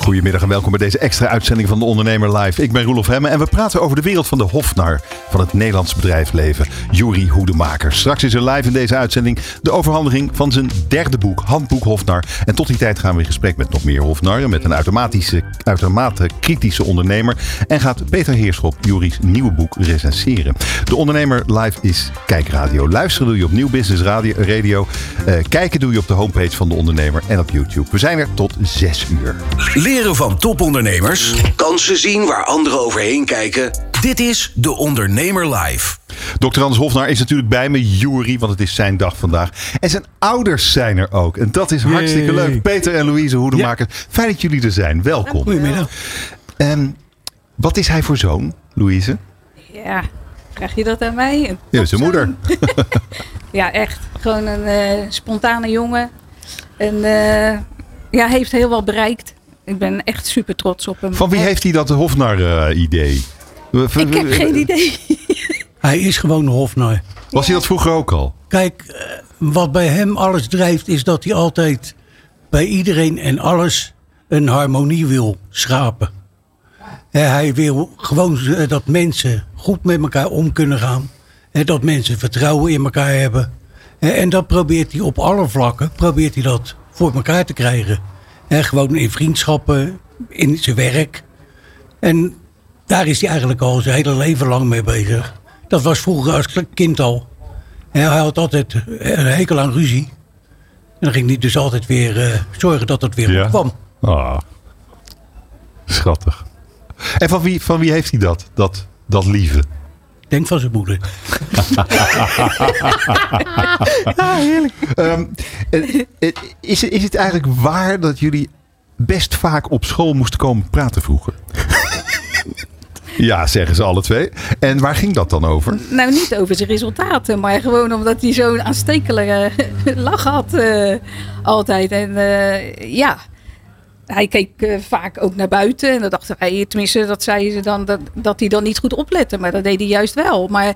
Goedemiddag en welkom bij deze extra uitzending van de Ondernemer Live. Ik ben Roelof Hemme en we praten over de wereld van de hofnar van het Nederlands bedrijfsleven, Juri Hoedemaker. Straks is er live in deze uitzending de overhandiging van zijn derde boek, Handboek Hofnar. En tot die tijd gaan we in gesprek met nog meer hofnarren, met een automatische, uitermate kritische ondernemer. En gaat Peter Heerschop Juri's nieuwe boek recenseren. De Ondernemer Live is kijkradio. Luisteren doe je op Nieuw Business Radio. radio. Eh, kijken doe je op de homepage van de Ondernemer en op YouTube. We zijn er tot zes uur. Leren van topondernemers. Kansen zien waar anderen overheen kijken. Dit is De Ondernemer Live. Dr. Hans Hofnar is natuurlijk bij me, Jury, want het is zijn dag vandaag. En zijn ouders zijn er ook. En dat is hartstikke Yay. leuk. Peter en Louise Hoedemakers. Fijn dat jullie er zijn. Welkom. Goedemiddag. En wat is hij voor zoon, Louise? Ja, vraag je dat aan mij? Ja, zijn moeder. Ja, echt. Gewoon een eh, spontane jongen. En eh, ja, heeft heel wat bereikt. Ik ben echt super trots op hem. Van wie heeft hij dat Hofnar-idee? Ik heb geen idee. Hij is gewoon een hofnar. Was hij dat vroeger ook al? Kijk, eh, wat bij hem alles drijft is dat hij altijd bij iedereen en alles een harmonie wil schapen. Hij wil gewoon eh, dat mensen goed met elkaar om kunnen gaan. En dat mensen vertrouwen in elkaar hebben. En dat probeert hij op alle vlakken probeert hij dat voor elkaar te krijgen. Eh, Gewoon in vriendschappen, in zijn werk. En daar is hij eigenlijk al zijn hele leven lang mee bezig. Dat was vroeger als kind al. En hij had altijd een hekel aan ruzie. En dan ging hij dus altijd weer eh, zorgen dat het weer Ja. kwam. Ah, schattig. En van wie, van wie heeft hij dat, dat, dat lieve? Denk van zijn moeder. Ehm, eh, eh, is, het- is het eigenlijk waar dat jullie best vaak op school moesten komen praten vroeger? ja, zeggen ze alle twee. En waar ging dat dan over? Nou, niet over zijn resultaten, maar gewoon omdat hij zo'n aanstekelijke lach had eh, altijd. En ja, hij keek eh, vaak ook naar buiten. En dan dachten wij, tenminste, dat zeiden ze dan, dat, dat hij dan niet goed oplette. Maar dat deed hij juist wel. Maar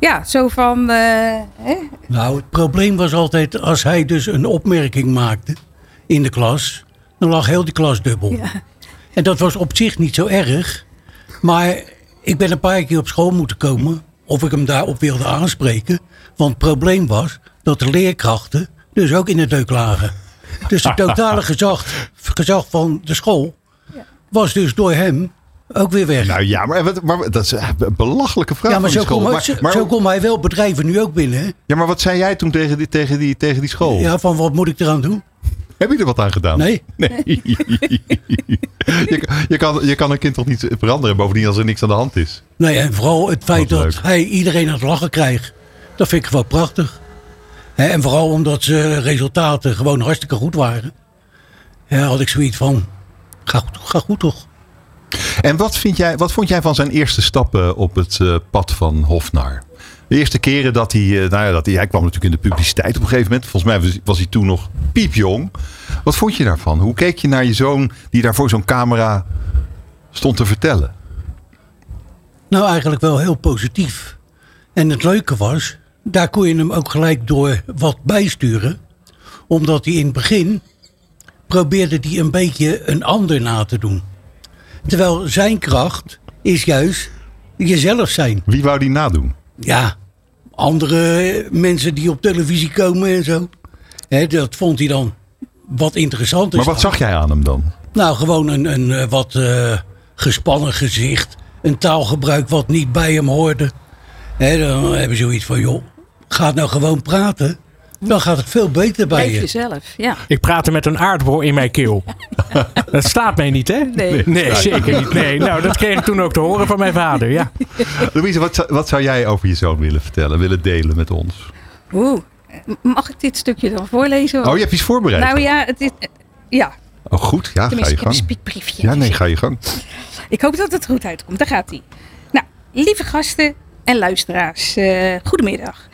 ja, zo van... eh, hè? Nou, het probleem was altijd als hij dus een opmerking maakte in de klas. Dan lag heel die klas dubbel. Ja. En dat was op zich niet zo erg. Maar ik ben een paar keer op school moeten komen. Of ik hem daarop wilde aanspreken. Want het probleem was dat de leerkrachten dus ook in het deuk lagen. Dus het totale gezag, gezag van de school was dus door hem ook weer weg. Nou ja, maar, wat- maar dat is een belachelijke vraag ja, maar van zo kon, Maar, zo, maar- zo kon hij wel bedrijven nu ook binnen. hè? ja, maar wat zei jij toen tegen die, tegen die, tegen die school? Ja, van wat moet ik eraan doen? Heb je er wat aan gedaan? Nee. Nee. je, je, kan, je kan een kind toch niet veranderen, bovendien als er niks aan de hand is. Nee, en vooral het feit dat leuk. hij iedereen aan het lachen krijgt. Dat vind ik wel prachtig. En vooral omdat zijn resultaten gewoon hartstikke goed waren. Ja, had ik zoiets van, ga goed, ga goed toch? En wat, vind jij, wat vond jij van zijn eerste stappen op het eh, pad van Hofnar? De eerste keren dat hij, eh, nou ja, dat hij, hij kwam natuurlijk in de publiciteit op een gegeven moment. Volgens mij was, was hij toen nog piepjong. Wat vond je daarvan? Hoe keek je naar je zoon die daar voor zo'n camera stond te vertellen? Nou, eigenlijk wel heel positief. En het leuke was, daar kon je hem ook gelijk door wat bijsturen. Omdat hij in het begin probeerde hij een beetje een ander na te doen. Terwijl zijn kracht is juist jezelf zijn. Wie wou die nadoen? Ja, andere mensen die op televisie komen en zo. Dat vond hij dan wat interessant. Maar wat zag jij aan hem dan? Nou, gewoon een, een eh, wat eh, gespannen gezicht. Een taalgebruik wat niet bij hem hoorde. Hè, dan hebben ze zoiets van, joh, ga nou gewoon praten. Dan gaat het veel beter bij Blijf je. jezelf, ja. Ik praatte met een aardbol in mijn keel. dat staat mij niet, hè? Nee. Nee, zeker niet. Nee, nou, dat kreeg ik toen ook te horen van mijn vader, ja. Louise, wat, zou- wat zou jij over je zoon willen vertellen, willen delen met ons? Oeh, mag ik dit stukje dan voorlezen? Oh, je hebt iets voorbereid. Nou ja, het is... Ja, Oh, goed. Ja, ga tenminste, je ik heb een gang. spiekbriefje. Ja, nee, ga je gang. Ik hoop dat het goed uitkomt. Daar gaat hij. Nou, lieve gasten en luisteraars, eh, goedemiddag.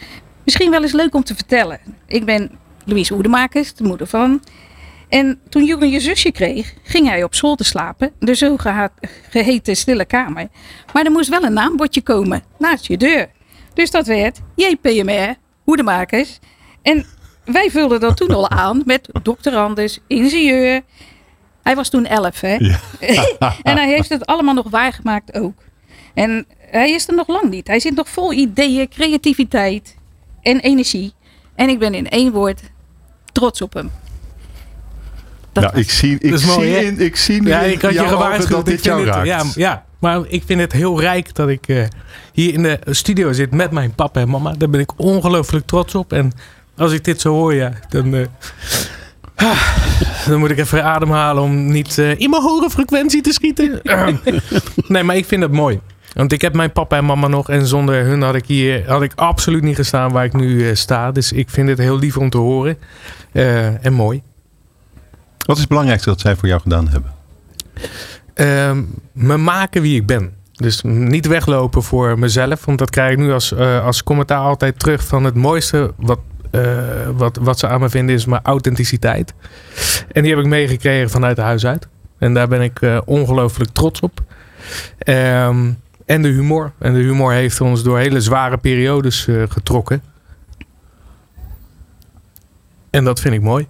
Misschien wel eens leuk om te vertellen. Ik ben Louise Oedemakers, de moeder van. En toen Jeroen je zusje kreeg, ging hij op school te slapen. De zogeheten stille kamer. Maar er moest wel een naambordje komen naast je deur. Dus dat werd JPMR, hoedemakers. En wij vulden dat toen al aan met doctorandus, ingenieur. Hij was toen elf, hè? en hij heeft het allemaal nog waargemaakt ook. En hij is er nog lang niet. Hij zit nog vol ideeën, creativiteit en energie. En ik ben in één woord trots op hem. Dat nou, ik zie, ik, zie mooi, in, ik zie nu ja, ik had je gewaarschuwd dat dit jou raakt. Ja, ja, maar ik vind het heel rijk dat ik uh, hier in de studio zit met mijn papa en mama. Daar ben ik ongelooflijk trots op. En als ik dit zo hoor, ja, dan, uh, dan moet ik even ademhalen om niet uh, in mijn hoge frequentie te schieten. nee, maar ik vind het mooi. Want ik heb mijn papa en mama nog. En zonder hun had ik hier had ik absoluut niet gestaan waar ik nu sta. Dus ik vind het heel lief om te horen. en mooi. Wat is het belangrijkste dat zij voor jou gedaan hebben? Uh, me maken wie ik ben. Dus niet weglopen voor mezelf. Want dat krijg ik nu als, uh, als commentaar altijd terug van het mooiste wat, uh, wat, wat ze aan me vinden is mijn authenticiteit. En die heb ik meegekregen vanuit de huis uit. En daar ben ik uh, ongelooflijk trots op. Um, en de humor. En de humor heeft ons door hele zware periodes getrokken. En dat vind ik mooi.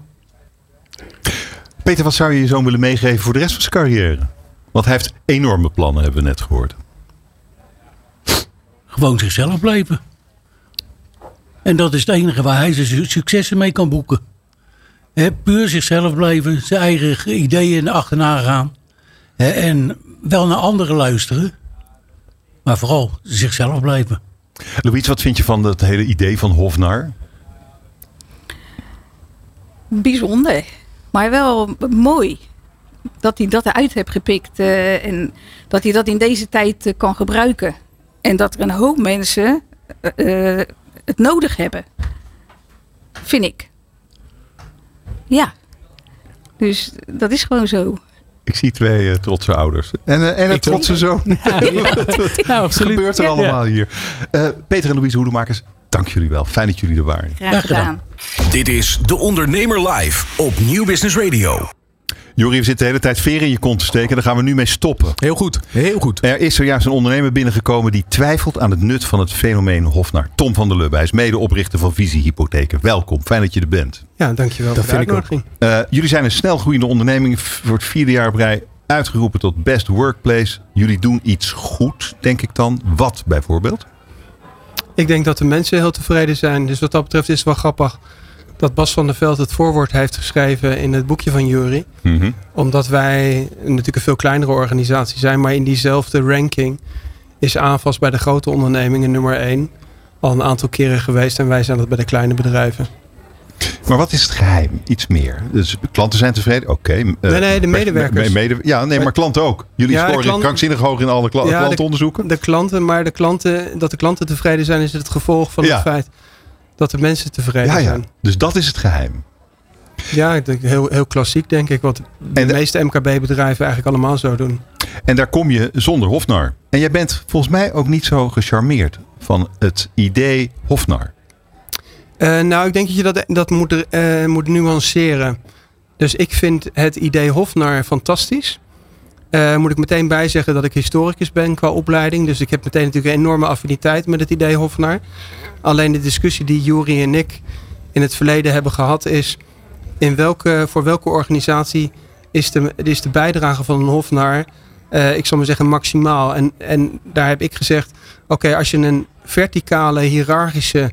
Peter, wat zou je je zoon willen meegeven voor de rest van zijn carrière? Want hij heeft enorme plannen, hebben we net gehoord. Gewoon zichzelf blijven. En dat is het enige waar hij zijn successen mee kan boeken. He, puur zichzelf blijven, zijn eigen ideeën achterna gaan. en wel naar anderen luisteren. Maar vooral zichzelf blijven. Louise, wat vind je van het hele idee van Hofnar? Bijzonder. Maar wel mooi dat hij dat eruit heeft gepikt. Uh, en dat hij dat in deze tijd uh, kan gebruiken. En dat er een hoop mensen uh, het nodig hebben. Vind ik. Ja. Dus dat is gewoon zo. Ik zie twee trotse ouders. En, en een trotse zoon. Ja, ja. Wat gebeurt er allemaal hier? Peter en Louise Hoedemakers, dank jullie wel. Fijn dat jullie er waren. Graag gedaan. Dit is De Ondernemer Live op Nieuw Business Radio. Jori, we zitten de hele tijd veren in je kont te steken. Daar gaan we nu mee stoppen. Heel goed, heel goed. Er is zojuist een ondernemer binnengekomen die twijfelt aan het nut van het fenomeen Hofnar. Tom van der Lubbe, hij is medeoprichter van Visie Hypotheken. Welkom, fijn dat je er bent. Ja, dankjewel dat voor de uitnodiging. Uh, jullie zijn een snelgroeiende onderneming. Voor het vierde jaar op rij uitgeroepen tot Best Workplace. Jullie doen iets goed, denk ik dan. Wat bijvoorbeeld? Ik denk dat de mensen heel tevreden zijn. Dus wat dat betreft is het wel grappig dat Bas van der Veld het voorwoord heeft geschreven in het boekje van Jury. Mhm. Omdat wij natuurlijk een veel kleinere organisatie zijn, maar in diezelfde ranking is aanvast bij de grote ondernemingen nummer 1 al een aantal keren geweest en wij zijn dat bij de kleine bedrijven. Maar wat is het geheim? Iets meer. Dus klanten zijn tevreden? Oké. Okay. nee, nee, de medewerkers. ja, nee, maar klanten ook. Jullie ja, scoren krankzinnig hoog in alle kla ja, de, klanten, maar de klanten, dat de klanten tevreden zijn is het gevolg van het feit dat de mensen tevreden ja, ja. zijn. Dus dat is het geheim. Ja, heel, heel klassiek denk ik. Wat de, meeste MKB-bedrijven eigenlijk allemaal zo doen. En daar kom je zonder Hofnar. En jij bent volgens mij ook niet zo gecharmeerd van het idee Hofnar. Uh, nou, ik denk dat je dat, dat moet, uh, moet nuanceren. Dus ik vind het idee Hofnar fantastisch. Uh, moet ik meteen bijzeggen dat ik historicus ben qua opleiding. Dus ik heb meteen natuurlijk een enorme affiniteit met het idee Hofnar. Alleen de discussie die Juri en ik in het verleden hebben gehad is... In welke, voor welke organisatie is de, is de bijdrage van een Hofnar, uh, ik zal maar zeggen, maximaal? En, en daar heb ik gezegd, oké, als je een verticale, hiërarchische,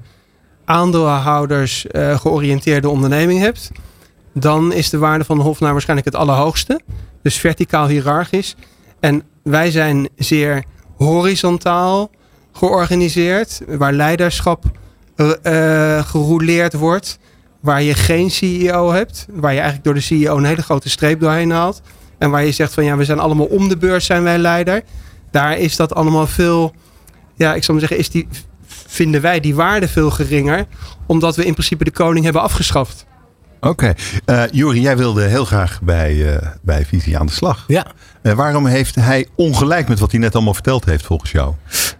aandeelhouders uh, georiënteerde onderneming hebt... dan is de waarde van de Hofnar waarschijnlijk het allerhoogste. Dus verticaal hiërarchisch. En wij zijn zeer horizontaal georganiseerd, waar leiderschap uh, gerouleerd wordt, waar je geen CEO hebt, waar je eigenlijk door de CEO een hele grote streep doorheen haalt. En waar je zegt van ja, we zijn allemaal om de beurs zijn wij leider. Daar is dat allemaal veel, ja, ik zou maar zeggen, is die, vinden wij die waarde veel geringer, omdat we in principe de koning hebben afgeschaft. Oké. Okay. Uh, jij wilde heel graag bij, uh, bij Visie aan de slag. Ja. Uh, waarom heeft hij ongelijk met wat hij net allemaal verteld heeft volgens jou?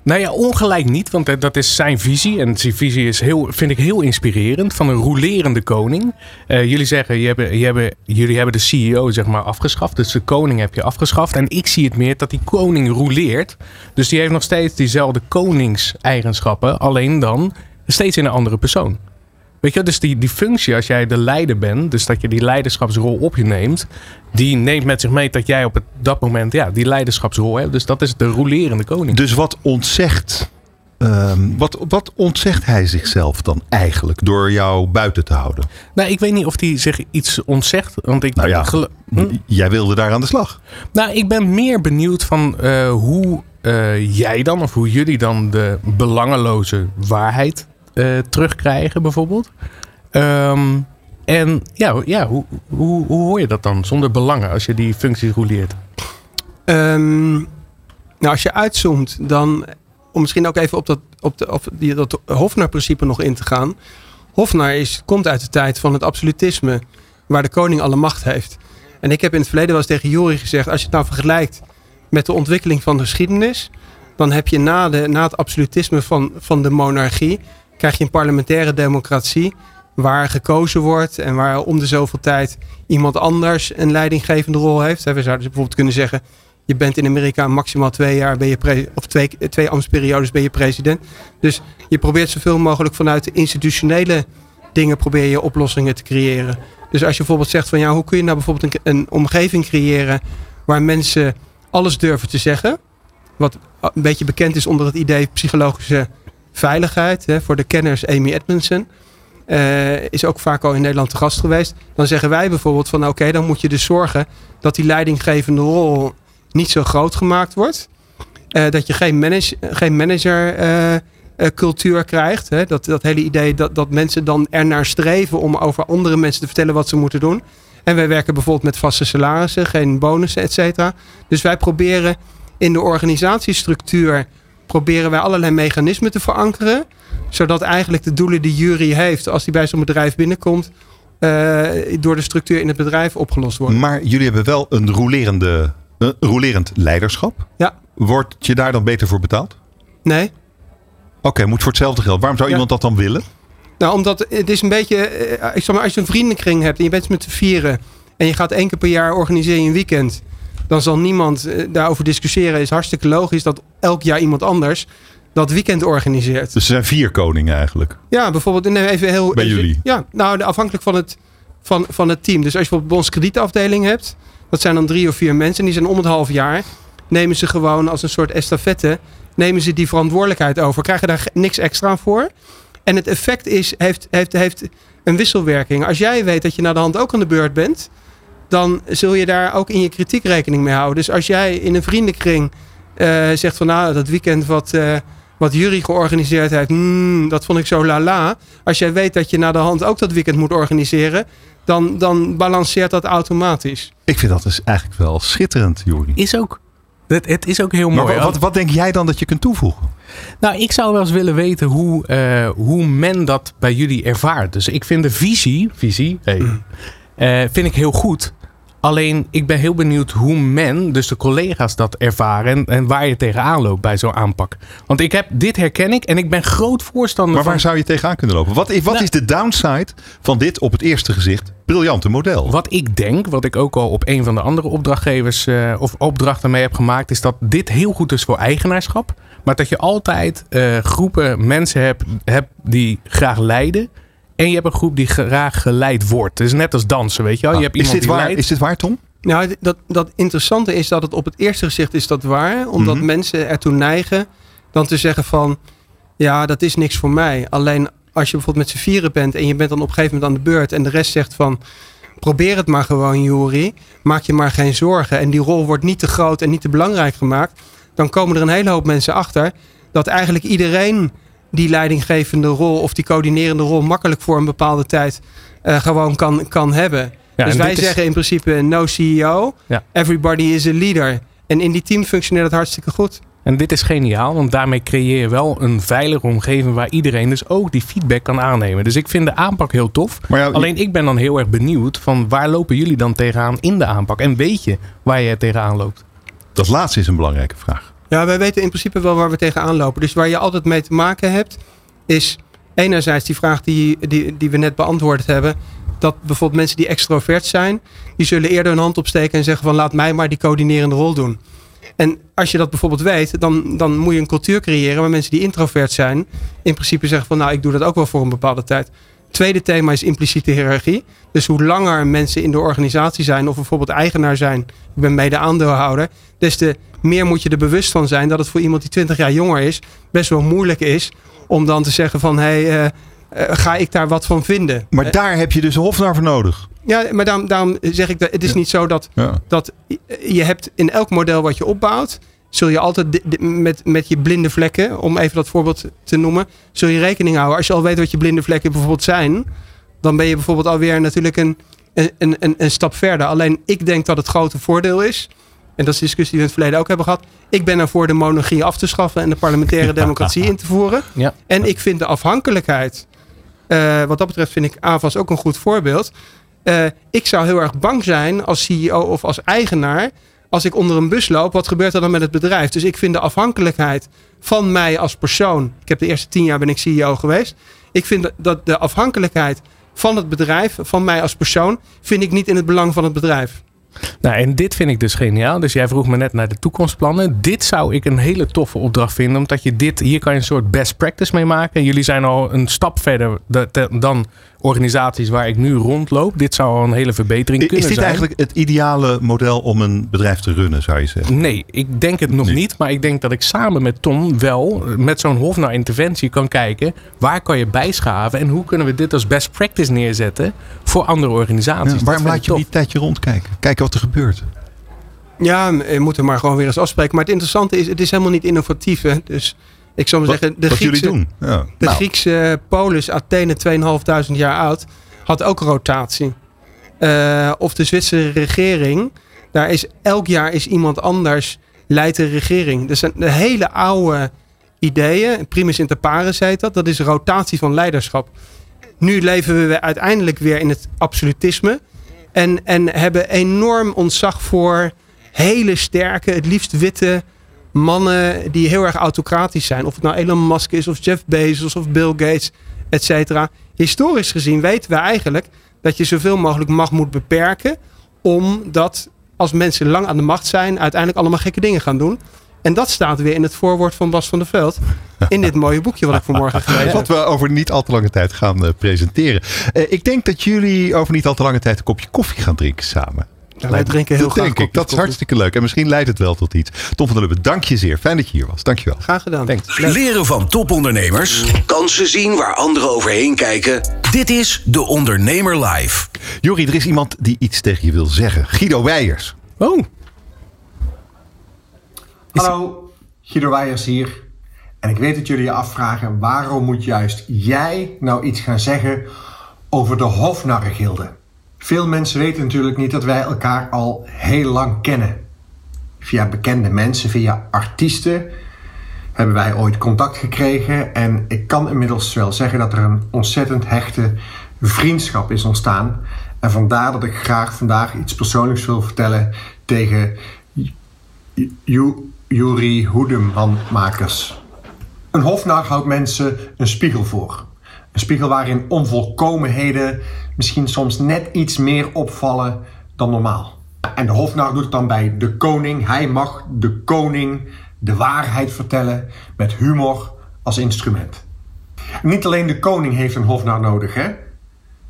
Nou ja, ongelijk niet, want eh, dat is zijn visie. En die visie is heel, vind ik heel inspirerend. Van een rolerende koning. Uh, jullie zeggen, je hebben, je hebben, jullie hebben de CEO zeg maar afgeschaft. Dus de koning heb je afgeschaft. En ik zie het meer dat die koning roleert. Dus die heeft nog steeds diezelfde koningseigenschappen. Alleen dan steeds in een andere persoon. Weet je, dus die, die functie, als jij de leider bent, dus dat je die leiderschapsrol op je neemt, die neemt met zich mee dat jij op het, dat moment ja, die leiderschapsrol hebt. Dus dat is de rolerende koning. Dus wat ontzegt, um, wat, wat ontzegt hij zichzelf dan eigenlijk door jou buiten te houden? Nou, ik weet niet of hij zich iets ontzegt. Want ik nou ja, hm? jij wilde daar aan de slag. Nou, ik ben meer benieuwd van uh, hoe uh, jij dan, of hoe jullie dan de belangeloze waarheid terugkrijgen, bijvoorbeeld. Um, en ja, ja hoe, hoe, hoe hoor je dat dan zonder belangen als je die functie roleert? Um, nou, als je uitzoomt, dan om misschien ook even op dat, op de, op die, dat Hofnar-principe nog in te gaan. Hofnar is, komt uit de tijd van het absolutisme, waar de koning alle macht heeft. En ik heb in het verleden wel eens tegen Jori gezegd: als je het nou vergelijkt met de ontwikkeling van de geschiedenis, dan heb je na, de, na het absolutisme van, van de monarchie krijg je een parlementaire democratie waar gekozen wordt en waar om de zoveel tijd iemand anders een leidinggevende rol heeft. We zouden dus bijvoorbeeld kunnen zeggen, je bent in Amerika maximaal twee jaar, ben je of twee, twee ambtsperiodes ben je president. Dus je probeert zoveel mogelijk vanuit de institutionele dingen probeer je oplossingen te creëren. Dus als je bijvoorbeeld zegt van ja, hoe kun je nou bijvoorbeeld een, een omgeving creëren waar mensen alles durven te zeggen. Wat een beetje bekend is onder het idee psychologische veiligheid. Hè, voor de kenners Amy Edmondson. Uh, is ook vaak al in Nederland te gast geweest. Dan zeggen wij bijvoorbeeld van oké, dan moet je dus zorgen dat die leidinggevende rol niet zo groot gemaakt wordt. Uh, dat je geen, manage, geen managercultuur uh, krijgt. Hè? Dat, dat hele idee dat, dat mensen dan ernaar streven om over andere mensen te vertellen wat ze moeten doen. En wij werken bijvoorbeeld met vaste salarissen, geen bonussen, et cetera. Dus wij proberen in de organisatiestructuur proberen wij allerlei mechanismen te verankeren. Zodat eigenlijk de doelen die jury heeft als die bij zo'n bedrijf binnenkomt. Uh, door de structuur in het bedrijf opgelost worden. Maar jullie hebben wel een rolerende, uh, rolerend leiderschap. Ja. Wordt je daar dan beter voor betaald? Nee. Oké, okay, moet voor hetzelfde geld. Waarom zou ja. iemand dat dan willen? Nou, omdat het is een beetje. Uh, ik zeg maar, als je een vriendenkring hebt en je bent met z'n vieren. en je gaat één keer per jaar organiseren een weekend dan zal niemand uh, daarover discussiëren. Het is hartstikke logisch dat elk jaar iemand anders dat weekend organiseert. Dus er zijn vier koningen eigenlijk? Ja, bijvoorbeeld neem even heel... Bij jullie? Ja, nou afhankelijk van het, van, van het team. Dus als je bijvoorbeeld bij ons kredietafdeling hebt, dat zijn dan drie of vier mensen en die zijn om het half jaar, nemen ze gewoon als een soort estafette, nemen ze die verantwoordelijkheid over, krijgen daar niks extra voor. En het effect is, heeft, heeft, heeft een wisselwerking. Als jij weet dat je naar de hand ook aan de beurt bent, dan zul je daar ook in je kritiek rekening mee houden. Dus als jij in een vriendenkring uh, zegt van nou, dat weekend wat, uh, wat Jury georganiseerd heeft, mm, dat vond ik zo lala. Als jij weet dat je naar de hand ook dat weekend moet organiseren, dan, dan balanceert dat automatisch. Ik vind dat dus eigenlijk wel schitterend, Jury. Is ook. Het, het is ook heel maar mooi. Wat, wat denk jij dan dat je kunt toevoegen? Nou, ik zou wel eens willen weten hoe, uh, hoe men dat bij jullie ervaart. Dus ik vind de visie, visie hey, mm. vind ik heel goed. Alleen ik ben heel benieuwd hoe men, dus de collega's, dat ervaren. En, en waar je tegenaan loopt bij zo'n aanpak. Want ik heb, dit herken ik en ik ben groot voorstander maar van. waar zou je tegenaan kunnen lopen? Wat, is, wat nou, is de downside van dit op het eerste gezicht briljante model? Wat ik denk, wat ik ook al op een van de andere opdrachtgevers uh, of opdrachten mee heb gemaakt, is dat dit heel goed is voor eigenaarschap. Maar dat je altijd uh, groepen mensen hebt, hebt die graag leiden. En je hebt een groep die graag geleid wordt. Het is net als dansen, weet je wel. Ah, je hebt is, iemand dit die waar, leidt. is dit waar, Tom? Nou, dat, dat interessante is dat het op het eerste gezicht is dat waar. Omdat Mhm. mensen ertoe neigen dan te zeggen van... Ja, dat is niks voor mij. Alleen als je bijvoorbeeld met z'n vieren bent... en je bent dan op een gegeven moment aan de beurt... en de rest zegt van... Probeer het maar gewoon, Juri. Maak je maar geen zorgen. En die rol wordt niet te groot en niet te belangrijk gemaakt. Dan komen er een hele hoop mensen achter... dat eigenlijk iedereen die leidinggevende rol... of die coördinerende rol... makkelijk voor een bepaalde tijd uh, gewoon kan, kan hebben. Ja, dus wij is- zeggen in principe no CEO. Ja. Everybody is a leader. En in die team functioneert het hartstikke goed. En dit is geniaal, want daarmee creëer je wel een veilige omgeving waar iedereen dus ook die feedback kan aannemen. Dus ik vind de aanpak heel tof. Maar ja, Alleen ik ben dan heel erg benieuwd van waar lopen jullie dan tegenaan in de aanpak? En weet je waar je tegenaan loopt? dat laatste is een belangrijke vraag. Ja, wij weten in principe wel waar we tegenaan lopen. Dus waar je altijd mee te maken hebt, is enerzijds die vraag die, die, die we net beantwoord hebben. Dat bijvoorbeeld mensen die extrovert zijn, die zullen eerder hun hand opsteken en zeggen van laat mij maar die coördinerende rol doen. En als je dat bijvoorbeeld weet, dan, dan moet je een cultuur creëren waar mensen die introvert zijn, in principe zeggen van nou ik doe dat ook wel voor een bepaalde tijd. Tweede thema is impliciete hiërarchie. Dus hoe langer mensen in de organisatie zijn, of bijvoorbeeld eigenaar zijn, ik ben mede aandeelhouder, des te meer moet je er bewust van zijn dat het voor iemand die 20 jaar jonger is, best wel moeilijk is om dan te zeggen van hé, hey, uh, ga ik daar wat van vinden? Maar daar heb je dus een hofnaar voor nodig. Ja, maar daarom, daarom zeg ik dat het is ja. niet zo dat, ja. dat je hebt in elk model wat je opbouwt, zul je altijd met, met je blinde vlekken, om even dat voorbeeld te noemen, zul je rekening houden. Als je al weet wat je blinde vlekken bijvoorbeeld zijn, dan ben je bijvoorbeeld alweer natuurlijk een, een, een, een stap verder. Alleen ik denk dat het grote voordeel is, en dat is de discussie die we in het verleden ook hebben gehad. Ik ben ervoor de monarchie af te schaffen en de parlementaire democratie in te voeren. Ja. En ik vind de afhankelijkheid, uh, wat dat betreft vind ik AVAS ook een goed voorbeeld. Uh, ik zou heel erg bang zijn als CEO of als eigenaar als ik onder een bus loop, wat gebeurt er dan met het bedrijf? Dus ik vind de afhankelijkheid van mij als persoon. Ik heb de eerste tien jaar ben ik CEO geweest. Ik vind dat de afhankelijkheid van het bedrijf, van mij als persoon, vind ik niet in het belang van het bedrijf. Nou, en dit vind ik dus geniaal. Dus jij vroeg me net naar de toekomstplannen. Dit zou ik een hele toffe opdracht vinden. Omdat je dit, hier kan je een soort best practice mee maken. Jullie zijn al een stap verder dan organisaties waar ik nu rondloop. Dit zou al een hele verbetering kunnen zijn. Is dit eigenlijk het ideale model om een bedrijf te runnen, zou je zeggen? Nee, ik denk het nog nee. niet. Maar ik denk dat ik samen met Tom wel met zo'n hof naar interventie kan kijken. Waar kan je bijschaven en hoe kunnen we dit als best practice neerzetten voor andere organisaties. Ja, waarom laat je niet een tijdje rondkijken? Kijken wat er gebeurt. Ja, je moet er maar gewoon weer eens afspreken. Maar het interessante is, het is helemaal niet innovatief. Hè? Dus ik zou maar wat, zeggen, de wat Griekse, jullie doen. Ja. de Nou, Griekse polis, Athene, 2500 jaar oud, had ook rotatie. Eh, of de Zwitserse regering, daar is elk jaar is iemand anders leidt de regering. Dus een, de hele oude ideeën, primus inter pares heet dat, dat is rotatie van leiderschap. Nu leven we uiteindelijk weer in het absolutisme en, en hebben enorm ontzag voor hele sterke, het liefst witte mannen die heel erg autocratisch zijn. Of het nou Elon Musk is, of Jeff Bezos, of Bill Gates, et cetera. Historisch gezien weten we eigenlijk dat je zoveel mogelijk macht moet beperken. Omdat als mensen lang aan de macht zijn, uiteindelijk allemaal gekke dingen gaan doen. En dat staat weer in het voorwoord van Bas van der Veld. In dit mooie boekje wat ik vanmorgen gelezen heb. Wat we over niet al te lange tijd gaan eh, presenteren. Eh, ik denk dat jullie over niet al te lange tijd een kopje koffie gaan drinken samen. Ja, wij drinken heel dat graag denk ik. Dat is hartstikke leuk. En misschien leidt het wel tot iets. Tom van der Lubbe, dank je zeer. Fijn dat je hier was. Dank je wel. Graag gedaan. Leren van topondernemers. Kansen zien waar anderen overheen kijken. Dit is De Ondernemer Live. Jori, er is iemand die iets tegen je wil zeggen. Guido Weijers. Oh, Hallo, Guido Weijers hier. En ik weet dat jullie je afvragen waarom moet juist jij nou iets gaan zeggen over de Hofnarrengilde. Veel mensen weten natuurlijk niet dat wij elkaar al heel lang kennen. Via bekende mensen, via artiesten hebben wij ooit contact gekregen. En ik kan inmiddels wel zeggen dat er een ontzettend hechte vriendschap is ontstaan. En vandaar dat ik graag vandaag iets persoonlijks wil vertellen tegen Ju- Juri Hoedemanmakers. Een hofnar houdt mensen een spiegel voor. Een spiegel waarin onvolkomenheden misschien soms net iets meer opvallen dan normaal. En de hofnar doet het dan bij de koning. Hij mag de koning de waarheid vertellen met humor als instrument. Niet alleen de koning heeft een hofnar nodig, hè?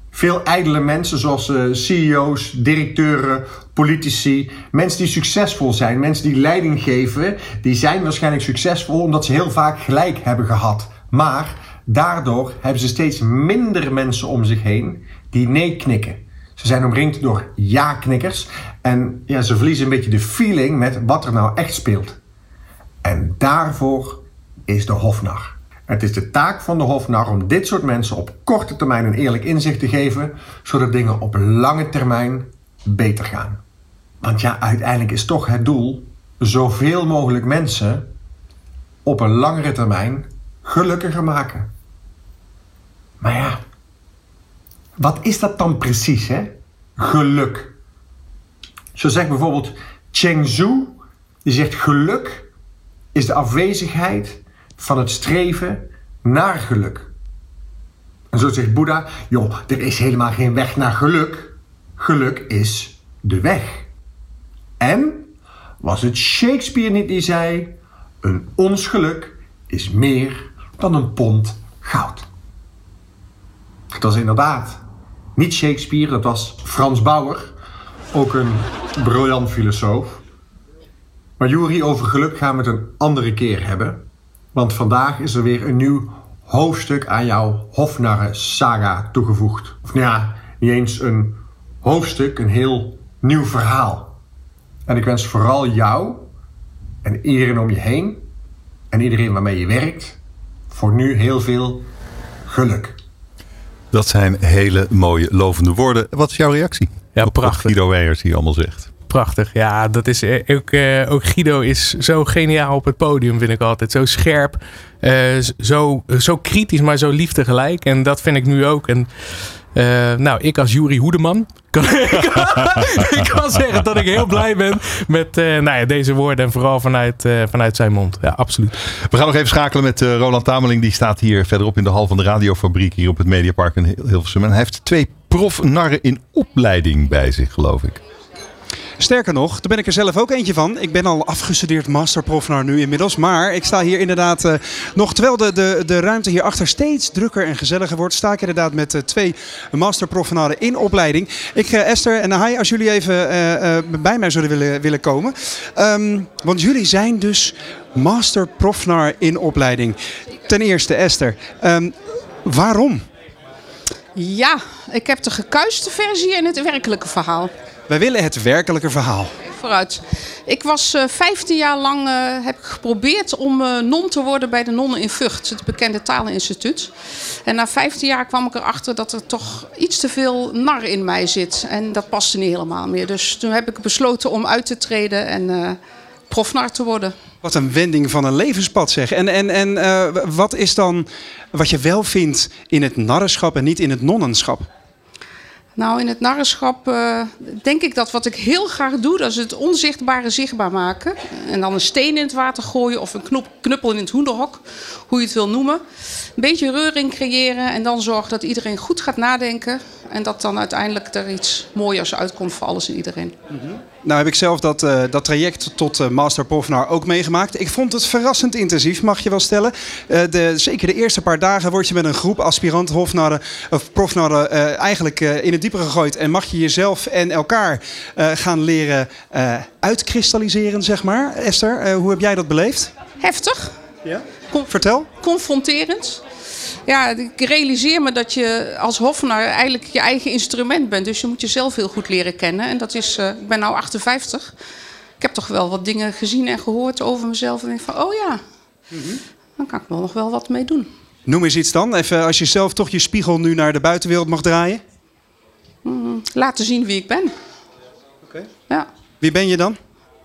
Veel ijdele mensen zoals eh, CEO's, directeuren, politici, mensen die succesvol zijn, mensen die leiding geven, die zijn waarschijnlijk succesvol omdat ze heel vaak gelijk hebben gehad. Maar daardoor hebben ze steeds minder mensen om zich heen die nee knikken. Ze zijn omringd door ja-knikkers en ja, ze verliezen een beetje de feeling met wat er nou echt speelt. En daarvoor is de hofnar. Het is de taak van de hofnar om dit soort mensen op korte termijn een eerlijk inzicht te geven, zodat dingen op lange termijn beter gaan. Want ja, uiteindelijk is toch het doel zoveel mogelijk mensen op een langere termijn gelukkiger maken. Maar ja, wat is dat dan precies, hè? Geluk. Zo zegt bijvoorbeeld Cheng Zhu, die zegt geluk is de afwezigheid van het streven naar geluk. En zo zegt Boeddha, joh, er is helemaal geen weg naar geluk. Geluk is de weg. En was het Shakespeare niet die zei, een ons geluk is meer dan een pond goud. Dat was inderdaad niet Shakespeare, dat was Frans Bauer, ook een briljant filosoof. Maar Jury, over geluk gaan we het een andere keer hebben. Want vandaag is er weer een nieuw hoofdstuk aan jouw Hofnarren saga toegevoegd. Of nou ja, niet eens een hoofdstuk, een heel nieuw verhaal. En ik wens vooral jou en iedereen om je heen en iedereen waarmee je werkt voor nu heel veel geluk. Dat zijn hele mooie lovende woorden. Wat is jouw reactie? Ja, op wat prachtig. Guido Weijers hier allemaal zegt. Prachtig. Ja, dat is eh, ook, eh, ook Guido is zo geniaal op het podium, vind ik altijd. Zo scherp, eh, zo, zo kritisch, maar zo lief tegelijk. En dat vind ik nu ook. En eh, nou, ik als Jury Hoedeman kan, ik kan zeggen dat ik heel blij ben met eh, nou ja, deze woorden. En vooral vanuit, eh, vanuit zijn mond. Ja, absoluut. We gaan nog even schakelen met Roland Tameling. Die staat hier verderop in de hal van de radiofabriek hier op het Mediapark in Hil- Hilversum. En hij heeft twee profnarren in opleiding bij zich, geloof ik. Sterker nog, daar ben ik er zelf ook eentje van. Ik ben al afgestudeerd masterprofnar nu inmiddels. Maar ik sta hier inderdaad eh, nog, terwijl de, de, de ruimte hierachter steeds drukker en gezelliger wordt, sta ik inderdaad met eh, twee masterprofnaren in opleiding. Ik, eh, Esther en Hai, als jullie even bij mij zouden willen, willen komen. Ehm, want jullie zijn dus masterprofnar in opleiding. Ten eerste, Esther, ehm, waarom? Ja, ik heb de gekuiste versie en het werkelijke verhaal. Wij willen het werkelijke verhaal. Vooruit. Ik was eh 15 jaar lang eh, heb ik geprobeerd om eh, non te worden bij de nonnen in Vught, het bekende taleninstituut. En na 15 jaar kwam ik erachter dat er toch iets te veel nar in mij zit. En dat paste niet helemaal meer. Dus toen heb ik besloten om uit te treden en profnar te worden. Wat een wending van een levenspad zeg. En, en, en wat is dan wat je wel vindt in het narrenschap en niet in het nonnenschap? Nou, in het narrenschap eh, denk ik dat wat ik heel graag doe, dat is het onzichtbare zichtbaar maken. En dan een steen in het water gooien of een knop, knuppel in het hoenderhok, hoe je het wil noemen. Een beetje reuring creëren en dan zorgen dat iedereen goed gaat nadenken. En dat dan uiteindelijk er iets mooiers uitkomt voor alles en iedereen. Nou heb ik zelf dat, eh, dat traject tot eh, Master Profnar ook meegemaakt. Ik vond het verrassend intensief, mag je wel stellen. Eh, de, zeker de eerste paar dagen word je met een groep aspirant hofnarren of profnarren eigenlijk in het diepe gegooid. En mag je jezelf en elkaar gaan leren uitkristalliseren, zeg maar. Esther, hoe heb jij dat beleefd? Heftig, Ja? Vertel. confronterend. Ja, ik realiseer me dat je als hofnar eigenlijk je eigen instrument bent. Dus je moet jezelf heel goed leren kennen. En dat is, eh, ik ben nu 58. Ik heb toch wel wat dingen gezien en gehoord over mezelf. En denk van, oh ja, dan kan ik wel nog wel wat mee doen. Noem eens iets dan. Even als je zelf toch je spiegel nu naar de buitenwereld mag draaien. Laten zien wie ik ben. Ja. Wie ben je dan?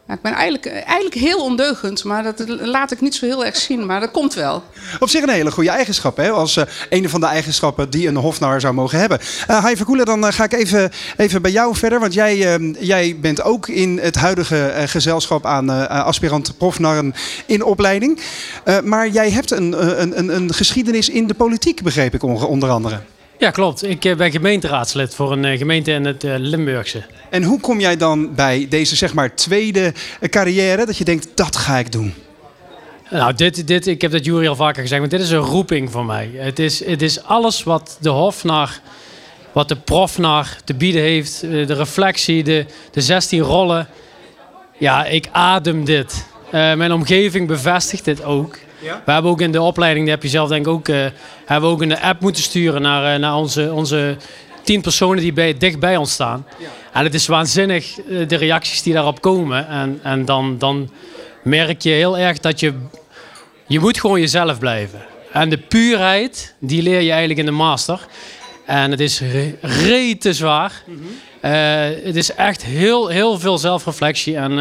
Ik ben eigenlijk, eigenlijk heel ondeugend, maar dat laat ik niet zo heel erg zien. Maar dat komt wel. Op zich een hele goede eigenschap. Hè? Als eh, een van de eigenschappen die een hofnar zou mogen hebben. Uh, Hai Verkoelen, dan eh, ga ik even, even bij jou verder. Want jij, eh, jij bent ook in het huidige eh, gezelschap aan eh, aspirant profnarren in opleiding. Eh, maar jij hebt een, eh, een, een, een geschiedenis in de politiek, begreep ik onder andere. Ja, klopt. Ik eh, ben gemeenteraadslid voor een eh, gemeente in het eh, Limburgse. En hoe kom jij dan bij deze zeg maar tweede carrière dat je denkt, dat ga ik doen? Nou, dit, dit, ik heb dat Jury al vaker gezegd, maar dit is een roeping voor mij. Het is, het is alles wat de hofnar, wat de profnar te bieden heeft. De reflectie, de, de 16 rollen. Ja, ik adem dit. Mijn omgeving bevestigt dit ook. We hebben ook in de opleiding, die heb je zelf denk ik ook, eh, hebben we ook een app moeten sturen naar, eh, naar onze, onze tien personen die bij, dicht bij ons staan. En het is waanzinnig eh, de reacties die daarop komen. En, en dan, dan merk je heel erg dat je, je moet gewoon jezelf blijven. En de puurheid, die leer je eigenlijk in de master. En het is re- rete zwaar. Eh, het is echt heel, heel veel zelfreflectie. En,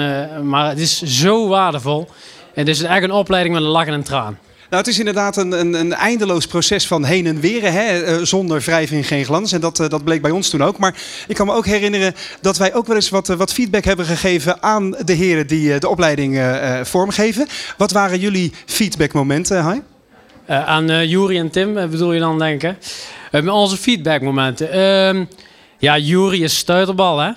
maar het is zo waardevol. Het is echt een opleiding met een lach en een traan. Nou, het is inderdaad een, een, een eindeloos proces van heen en weer. Hè? eh, zonder wrijving geen glans. En dat, eh, dat bleek bij ons toen ook. Maar ik kan me ook herinneren dat wij ook wel eens wat, eh, wat feedback hebben gegeven aan de heren die de opleiding vormgeven. Wat waren jullie feedbackmomenten, Hai? Eh, aan uh, Jury en Tim bedoel je dan denken? Uh, onze feedbackmomenten. Ehm ja, Jury is stuiterbal, hè?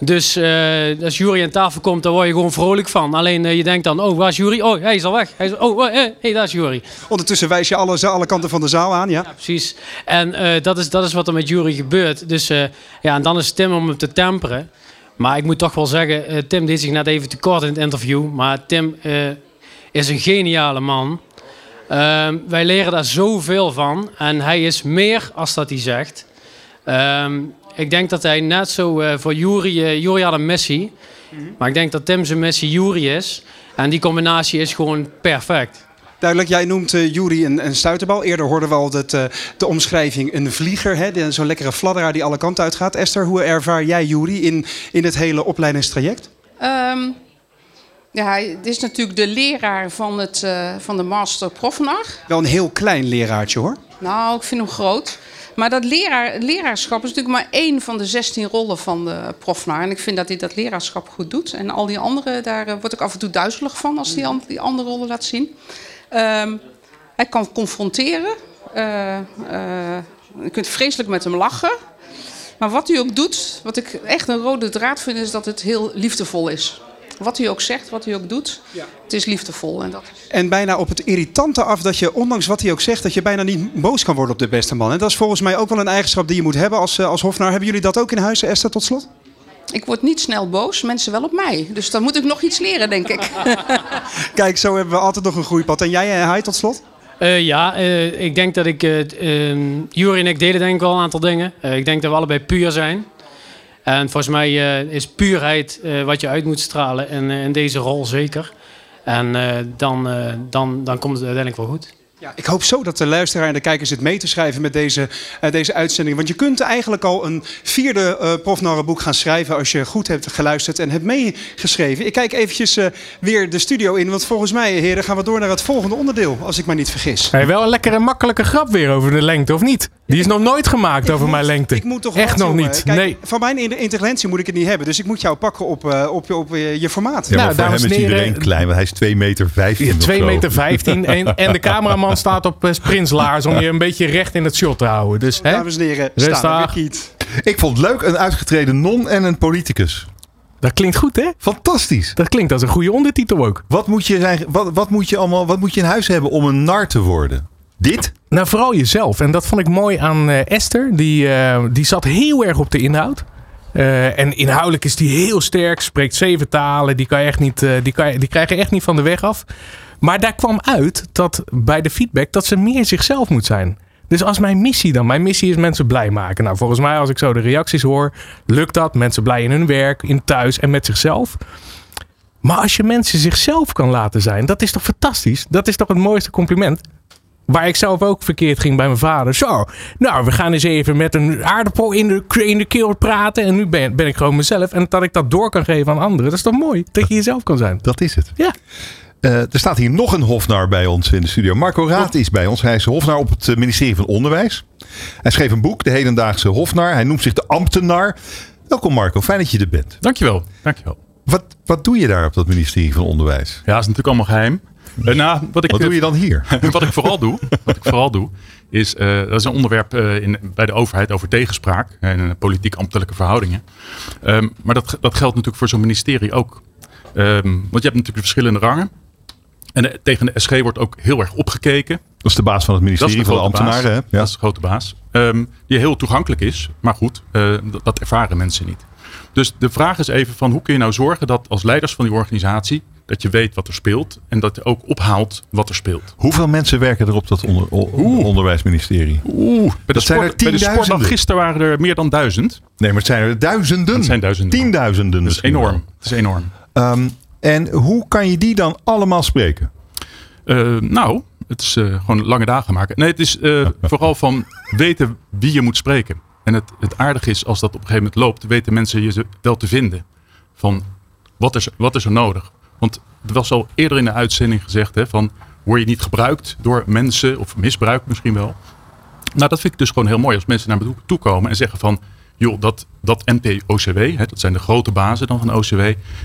Dus eh, als Jury aan tafel komt, dan word je gewoon vrolijk van. Alleen eh, je denkt dan, oh, waar is Jury? Oh, hij is al weg. Hij is, oh, oh, hey, hey, daar is Jury. Ondertussen wijs je alle, alle kanten van de zaal aan, ja? Ja, precies. En eh, dat, is, dat is wat er met Jury gebeurt. Dus eh, ja, en dan is Tim om hem te temperen. Maar ik moet toch wel zeggen, eh, Tim deed zich net even te kort in het interview. Maar Tim eh, is een geniale man. Ehm, wij leren daar zoveel van. En hij is meer als dat hij zegt. Ehm, ik denk dat hij net zo eh, voor Jury... eh Jury had een missie. Maar ik denk dat Tim zijn missie Jury is. En die combinatie is gewoon perfect. Duidelijk, jij noemt uh, Jury een, een stuiterbal. Eerder hoorden we al dat, uh, de omschrijving een vlieger. hè, Zo'n lekkere fladderaar die alle kanten uitgaat. Esther, hoe ervaar jij Jury in, in het hele opleidingstraject? Ehm, ja, hij is natuurlijk de leraar van, het, eh, van de master profnar. Wel een heel klein leraartje hoor. Nou, ik vind hem groot. Maar dat leraar, leraarschap is natuurlijk maar één van de 16 rollen van de profnar. En ik vind dat hij dat leraarschap goed doet. En al die andere, daar eh, word ik af en toe duizelig van als hij an- die andere rollen laat zien. Ehm, hij kan confronteren. Eh, eh, je kunt vreselijk met hem lachen. Maar wat hij ook doet, wat ik echt een rode draad vind, is dat het heel liefdevol is. Wat hij ook zegt, wat hij ook doet, het is liefdevol. En dat is... En bijna op het irritante af dat je, ondanks wat hij ook zegt, dat je bijna niet boos kan worden op de beste man. En dat is volgens mij ook wel een eigenschap die je moet hebben als, eh, als hofnaar. Hebben jullie dat ook in huis, Esther, tot slot? Ik word niet snel boos, mensen wel op mij. Dus dan moet ik nog iets leren, denk ik. Kijk, zo hebben we altijd nog een groeipad. En jij, Hai, tot slot? Eh, ja, eh, ik denk dat ik... eh ehm, Jury en ik deden denk ik wel een aantal dingen. Eh, ik denk dat we allebei puur zijn. En volgens mij eh, is puurheid eh, wat je uit moet stralen. En in deze rol zeker. En eh, dan, eh, dan, dan komt het uiteindelijk wel goed. Ja, ik hoop zo dat de luisteraar en de kijker zit mee te schrijven met deze, eh, deze uitzending. Want je kunt eigenlijk al een vierde uh, profnarrenboek gaan schrijven als je goed hebt geluisterd en hebt meegeschreven. Ik kijk eventjes eh, weer de studio in, want volgens mij, heren, gaan we door naar het volgende onderdeel, als ik me niet vergis. Hey, wel een lekkere makkelijke grap weer over de lengte, of niet? Die is nog nooit gemaakt over moet- mijn lengte. Ik moet toch Echt wat, nog jongen. niet. Kijk, nee. Van mijn in- intelligentie moet ik het niet hebben, dus ik moet jou pakken op, eh, op, op eh, je formaat. Ja, maar Nou, voor hem dames is en heren, iedereen klein, want hij is 2 meter 15 of 2 zo. meter 15 en, en de cameraman staat op uh, sprinslaars om je een beetje recht in het shot te houden. Dus, hè? Dames en heren, staan we Kiet. Ik vond het leuk, een uitgetreden non en een politicus. Dat klinkt goed, hè? Fantastisch. Dat klinkt als een goede ondertitel ook. Wat moet je, zijn, wat, wat moet je allemaal, wat moet je in huis hebben om een nar te worden? Dit? Nou, vooral jezelf. En dat vond ik mooi aan eh, Esther. Die, eh, die zat heel erg op de inhoud. Eh, en inhoudelijk is die heel sterk, spreekt zeven talen. Die, kan je echt niet, eh, die, kan je, die krijg je echt niet van de weg af. Maar daar kwam uit dat bij de feedback dat ze meer zichzelf moet zijn. Dus als mijn missie dan, mijn missie is mensen blij maken. Nou, volgens mij als ik zo de reacties hoor, lukt dat. Mensen blij in hun werk, in thuis en met zichzelf. Maar als je mensen zichzelf kan laten zijn, dat is toch fantastisch? Dat is toch het mooiste compliment? Waar ik zelf ook verkeerd ging bij mijn vader. Zo, nou, we gaan eens even met een aardappel in de, in de keel praten. En nu ben, ben ik gewoon mezelf. En dat ik dat door kan geven aan anderen. Dat is toch mooi? Dat je jezelf kan zijn. Dat is het. Ja. Uh, er staat hier nog een hofnar bij ons in de studio. Marco Raad is bij ons. Hij is hofnar op het ministerie van Onderwijs. Hij schreef een boek, De Hedendaagse Hofnar. Hij noemt zich de ambtenaar. Welkom Marco, fijn dat je er bent. Dankjewel. Dankjewel. Wat, wat doe je daar op dat ministerie van Onderwijs? Ja, dat is natuurlijk allemaal geheim. Uh, nou, wat, ik, wat doe je dan hier? wat ik vooral doe, wat ik vooral doe, is uh, dat is een onderwerp uh, in, bij de overheid over tegenspraak en politiek-ambtelijke verhoudingen. Um, maar dat, dat geldt natuurlijk voor zo'n ministerie ook. Um, want je hebt natuurlijk verschillende rangen. En de, tegen de SG wordt ook heel erg opgekeken. Dat is de baas van het ministerie van de ambtenaren. Hè? Ja. Dat is de grote baas. Um, die heel toegankelijk is. Maar goed, uh, dat, dat ervaren mensen niet. Dus de vraag is even van hoe kun je nou zorgen dat als leiders van die organisatie dat je weet wat er speelt en dat je ook ophaalt wat er speelt. Hoeveel mensen werken er op dat onder, Oeh. onderwijsministerie? Oeh, bij de, dat sport, zijn er bij de sportdag gisteren waren er meer dan duizend. Nee, maar het zijn er duizenden. Het zijn duizenden. Tienduizenden. Dat is enorm. Het is enorm. Um, en hoe kan je die dan allemaal spreken? Uh, nou, het is uh, gewoon lange dagen maken. Nee, het is uh, vooral van weten wie je moet spreken. En het, het aardige is, als dat op een gegeven moment loopt, weten mensen je wel te vinden. Van wat is, wat is er nodig? Want er was al eerder in de uitzending gezegd hè, van word je niet gebruikt door mensen of misbruikt misschien wel. Nou, dat vind ik dus gewoon heel mooi als mensen naar me toe komen en zeggen van joh, dat, dat NPOCW, hè, dat zijn de grote bazen dan van OCW,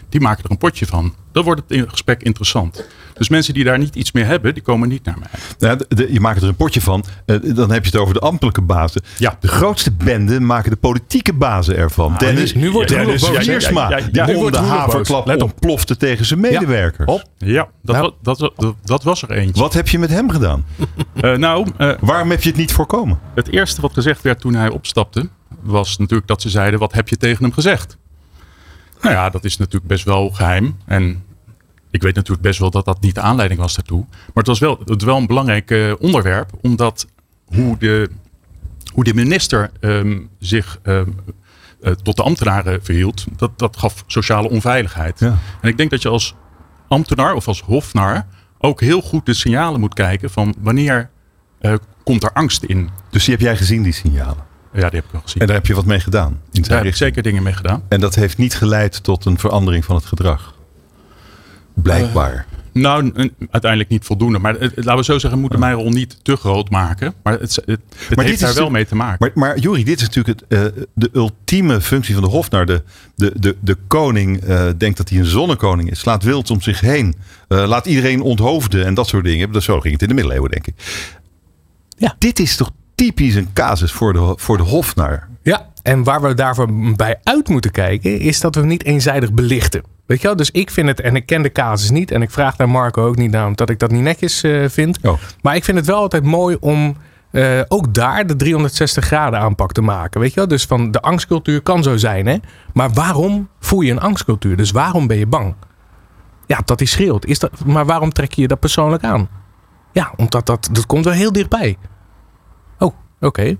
die maken er een potje van. Dan wordt het gesprek interessant. Dus mensen die daar niet iets meer hebben, die komen niet naar mij. Ja, je maakt er een potje van. Eh, dan heb je het over de ambtelijke bazen. Ja. De grootste bende maken de politieke bazen ervan. Ah, Dennis, nu wordt Dennis. Wiersma. Ja, ja, ja, Die ja. de haverklap Let op. ontplofte tegen zijn medewerkers. Op. Ja, dat, Nou. wa- dat, wa- dat, dat was er eentje. Wat heb je met hem gedaan? Eh, nou, eh, Waarom heb je het niet voorkomen? het eerste wat gezegd werd toen hij opstapte, was natuurlijk dat ze zeiden: wat heb je tegen hem gezegd? Nou ja, dat is natuurlijk best wel geheim. En ik weet natuurlijk best wel dat dat niet de aanleiding was daartoe. Maar het was wel, het wel een belangrijk eh, onderwerp, omdat hoe de, hoe de minister ehm, zich ehm, eh, tot de ambtenaren verhield, dat, dat gaf sociale onveiligheid. Ja. En ik denk dat je als ambtenaar of als hofnar ook heel goed de signalen moet kijken van wanneer eh, komt er angst in. Dus die heb jij gezien, die signalen. Ja, die heb ik wel gezien. En daar heb je wat mee gedaan. In zijn Daar heb ik zeker dingen mee gedaan. En dat heeft niet geleid tot een verandering van het gedrag. Blijkbaar. Nou, n- uiteindelijk niet voldoende. Maar het, het- laten we zo zeggen, we moeten mijn rol niet te groot maken. Maar het, het, heeft is daar wel mee te maken. Maar, maar Juri, dit is natuurlijk het, eh, de ultieme functie van de hofnar. De, de, de, de koning eh, denkt dat hij een zonnekoning is. Slaat wild om zich heen. Eh, laat iedereen onthoofden en dat soort dingen. Dat zo ging het in de middeleeuwen, denk ik. Ja. Dit is toch typisch een casus voor de, voor de hofnar. Ja, en waar we daarvoor bij uit moeten kijken, is dat we niet eenzijdig belichten. Weet je wel? Dus ik vind het, en ik ken de casus niet, en ik vraag naar Marco ook niet naar, omdat ik dat niet netjes eh, vind. Oh. Maar ik vind het wel altijd mooi om eh, ook daar de 360 graden aanpak te maken. Weet je wel? Dus van de angstcultuur kan zo zijn, hè? Maar waarom voel je een angstcultuur? Dus waarom ben je bang? Ja, dat hij schreeuwt. Is dat, maar waarom trek je je dat persoonlijk aan? Ja, omdat dat, dat komt wel heel dichtbij. Oké.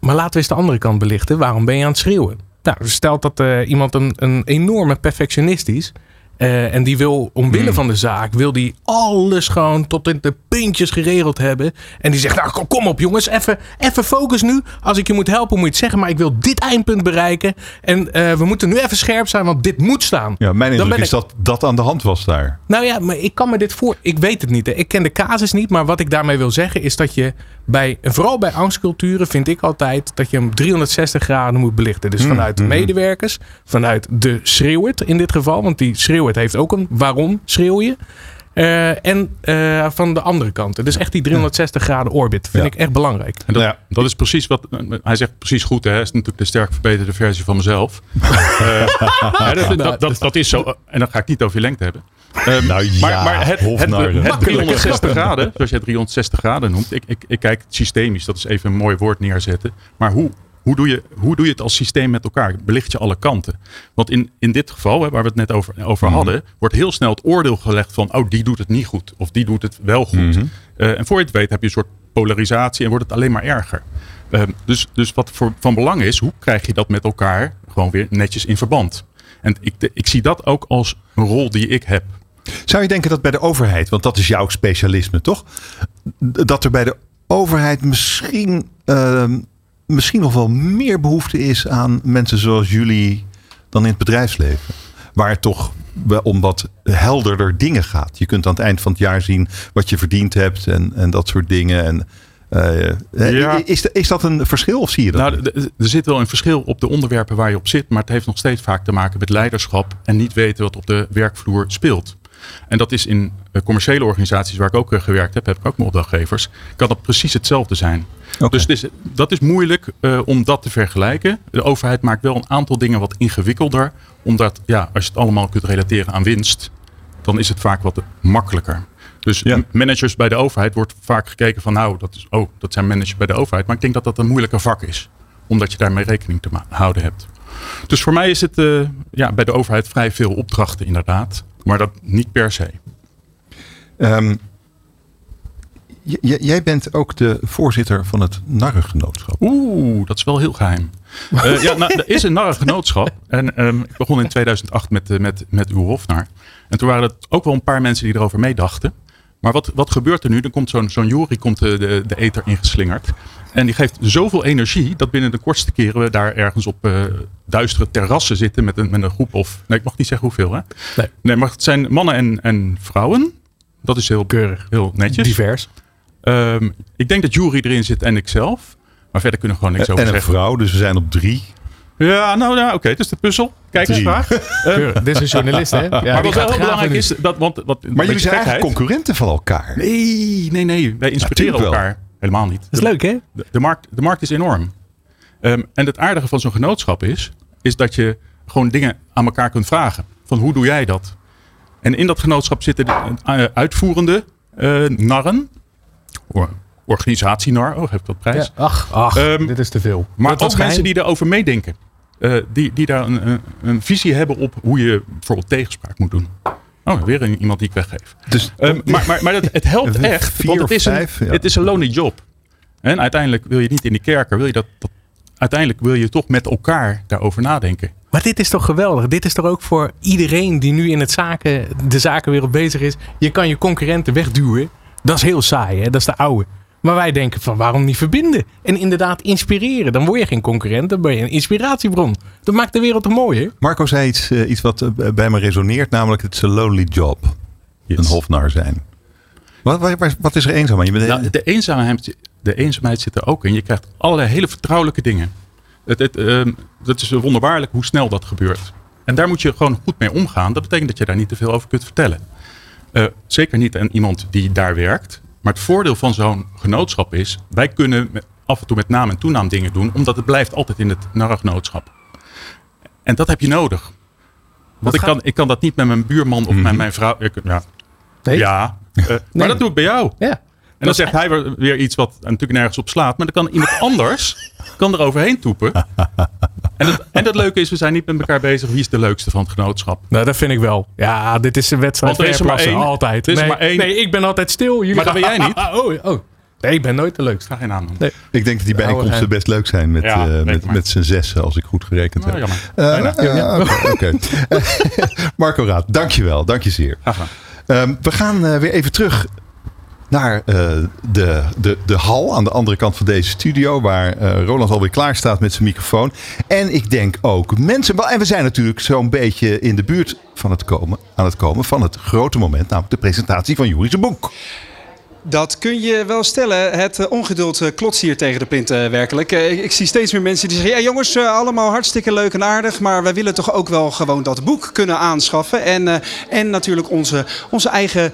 Maar laten we eens de andere kant belichten. Waarom ben je aan het schreeuwen? Nou, stel dat eh, iemand een, een enorme perfectionist is. eh, en die wil, omwille Hmm. van de zaak, wil die alles gewoon tot in de puntjes geregeld hebben. En die zegt, nou kom- kom op jongens, even, even focus nu. Als ik je moet helpen, moet je het zeggen. Maar ik wil dit eindpunt bereiken. En eh, we moeten nu even scherp zijn, want dit moet staan. Ja, mijn Dan indruk is ik- dat dat aan de hand was daar. nou ja, maar ik kan me dit voor. Ik weet het niet. Hè. Ik ken de casus niet. Maar wat ik daarmee wil zeggen is dat je bij. En vooral bij angstculturen vind ik altijd dat je hem 360 graden moet belichten. Dus vanuit de medewerkers, vanuit de schreeuwert in dit geval. Want die schreeuwert heeft ook een waarom schreeuw je. Eh, en eh, van de andere kant. Dus echt die 360 graden orbit vind Ja. ik echt belangrijk. En dat, Ja. dat is precies wat. Hij zegt precies goed, hè? Hij is natuurlijk de sterk verbeterde versie van mezelf. Eh, ja, dat, dat, dat, dat is zo. En dan ga ik niet over je lengte hebben. Ehm, Nou ja, maar, maar het, het, hofnar. het 360 graden, zoals jij 360 graden noemt. Ik, ik, ik kijk systemisch, dat is even een mooi woord neerzetten. Maar hoe, hoe, doe je, hoe doe je het als systeem met elkaar? Belicht je alle kanten? Want in, in dit geval, hè, waar we het net over, over Mhm. hadden, wordt heel snel het oordeel gelegd van, oh, die doet het niet goed. Of die doet het wel goed. Mhm. Eh, en voor je het weet heb je een soort polarisatie en wordt het alleen maar erger. Ehm, dus, dus wat voor, van belang is, hoe krijg je dat met elkaar gewoon weer netjes in verband? En ik, ik zie dat ook als een rol die ik heb. Zou je denken dat bij de overheid, want dat is jouw specialisme toch? Dat er bij de overheid misschien, ehm, misschien nog wel meer behoefte is aan mensen zoals jullie dan in het bedrijfsleven. Waar het toch wel om wat helderder dingen gaat. Je kunt aan het eind van het jaar zien wat je verdiend hebt en, en dat soort dingen. En, eh, Ja. is, is dat een verschil of zie je dat? Nou, er zit wel een verschil op de onderwerpen waar je op zit, maar het heeft nog steeds vaak te maken met leiderschap en niet weten wat op de werkvloer speelt. En dat is in eh, commerciële organisaties waar ik ook eh, gewerkt heb, heb ik ook mijn opdrachtgevers, kan dat precies hetzelfde zijn. Dus het is, dat is moeilijk eh, om dat te vergelijken. De overheid maakt wel een aantal dingen wat ingewikkelder, omdat ja, als je het allemaal kunt relateren aan winst, dan is het vaak wat makkelijker. Dus Ja. managers bij de overheid wordt vaak gekeken van nou, dat, is, oh, dat zijn managers bij de overheid. Maar ik denk dat dat een moeilijker vak is. Omdat je daarmee rekening te houden hebt. Dus voor mij is het ja, bij de overheid vrij veel opdrachten inderdaad. Maar dat niet per se. Ehm, jij bent ook de voorzitter van het Narrengenootschap. Oeh, dat is wel heel geheim. Eh, ja, nou, er is een narrengenootschap. En ehm, ik begon in 2008 met, eh, met, met uw hofnar. En toen waren het ook wel een paar mensen die erover meedachten. Maar wat, wat gebeurt er nu? Dan komt zo'n zo'n jury komt de, de, de ether ingeslingerd. En die geeft zoveel energie dat binnen de kortste keren we daar ergens op eh, duistere terrassen zitten met een, met een groep of... Nee, ik mag niet zeggen hoeveel hè? Nee. Nee, maar het zijn mannen en, en vrouwen. Dat is heel, Keurig. heel netjes. Divers. Ehm, ik denk dat Jury erin zit en ikzelf. Maar verder kunnen we gewoon niks over En een zeggen. vrouw, dus we zijn op drie. Ja, nou ja, oké. het is de puzzel. Kijk eens graag. Ehm, Keurig. Dit is een journalist, hè? Ja, maar wat wel heel belangrijk nu. is, dat, want, wat, Maar jullie zijn eigenlijk concurrenten van elkaar. Nee, nee, nee. Wij inspireren elkaar. Helemaal niet. Dat is leuk, hè? De, de markt, de markt is enorm. Ehm, en het aardige van zo'n genootschap is, is dat je gewoon dingen aan elkaar kunt vragen. Van hoe doe jij dat? En in dat genootschap zitten de eh, uitvoerende eh, narren. Or, organisatienar, oh, heb ik dat prijs. Ja, ach, ach Ehm, dit is te veel. Maar Dat ook mensen geheim. die erover meedenken. Eh, die, die daar een, een, een visie hebben op hoe je bijvoorbeeld tegenspraak moet doen. Oh, weer een, iemand die ik weggeef. Dus Ehm, maar maar, maar het, het helpt Vier echt, want het of is, een, ja. het is een lonely job. En uiteindelijk wil je niet in die kerker, wil je dat, dat, uiteindelijk wil je toch met elkaar daarover nadenken. Maar dit is toch geweldig? Dit is toch ook voor iedereen die nu in het zaken, de zakenwereld bezig is. Je kan je concurrenten wegduwen. Dat is heel saai, hè? Dat is de oude. Maar wij denken van waarom niet verbinden? En inderdaad inspireren. Dan word je geen concurrent, dan ben je een inspiratiebron. Dat maakt de wereld toch mooi, hè? Marco zei iets, eh, iets wat eh, bij me resoneert, namelijk het is een lonely job. Een hofnar zijn. Wat, wat, wat is er eenzaam aan? Je bent Nou, de, eenzaamheid, de eenzaamheid zit er ook in. Je krijgt allerlei hele vertrouwelijke dingen. Het, het, ehm, het is wonderbaarlijk hoe snel dat gebeurt. En daar moet je gewoon goed mee omgaan. Dat betekent dat je daar niet te veel over kunt vertellen. Eh, zeker niet aan iemand die daar werkt. Maar het voordeel van zo'n genootschap is... wij kunnen af en toe met naam en toenaam dingen doen... omdat het blijft altijd in het narrengenootschap. En dat heb je nodig. Want ik gaat- kan, ik kan dat niet met mijn buurman of met mijn vrouw... Ik, ja, Nee? ja eh, maar dat doe ik bij jou. Ja. En dan zegt hij weer- weer iets wat natuurlijk nergens op slaat. Maar dan kan iemand anders kan er overheen toepen. En het, en het leuke is, we zijn niet met elkaar bezig. Wie is de leukste van het genootschap? Nou, dat vind ik wel. Ja, dit is een wedstrijd Want er is er maar één. altijd. Er is er nee, maar één. nee, ik ben altijd stil. Jullie Maar dat gaan- ben jij niet. oh, oh. Nee, ik ben nooit de leukste. Ga geen naam noemen. Nee. Ik denk dat die bijeenkomsten best leuk zijn met, Ja, eh, met, met z'n zessen, als ik goed gerekend Nou, heb. Eh, eh, Oké. Marco Raad, dankjewel. Dank je zeer. Ehm, we gaan weer even terug naar eh, de, de, de hal aan de andere kant van deze studio. Waar eh, Roland alweer klaar staat met zijn microfoon. En ik denk ook mensen. En we zijn natuurlijk zo'n beetje in de buurt van het komen, aan het komen van het grote moment. Namelijk de presentatie van Juris boek. Dat kun je wel stellen. Het eh, ongeduld eh, klotst hier tegen de pint eh, werkelijk. Ik, zie steeds meer mensen die zeggen... Ja jongens, allemaal hartstikke leuk en aardig... maar wij willen toch ook wel gewoon dat boek kunnen aanschaffen. En, en natuurlijk onze, onze eigen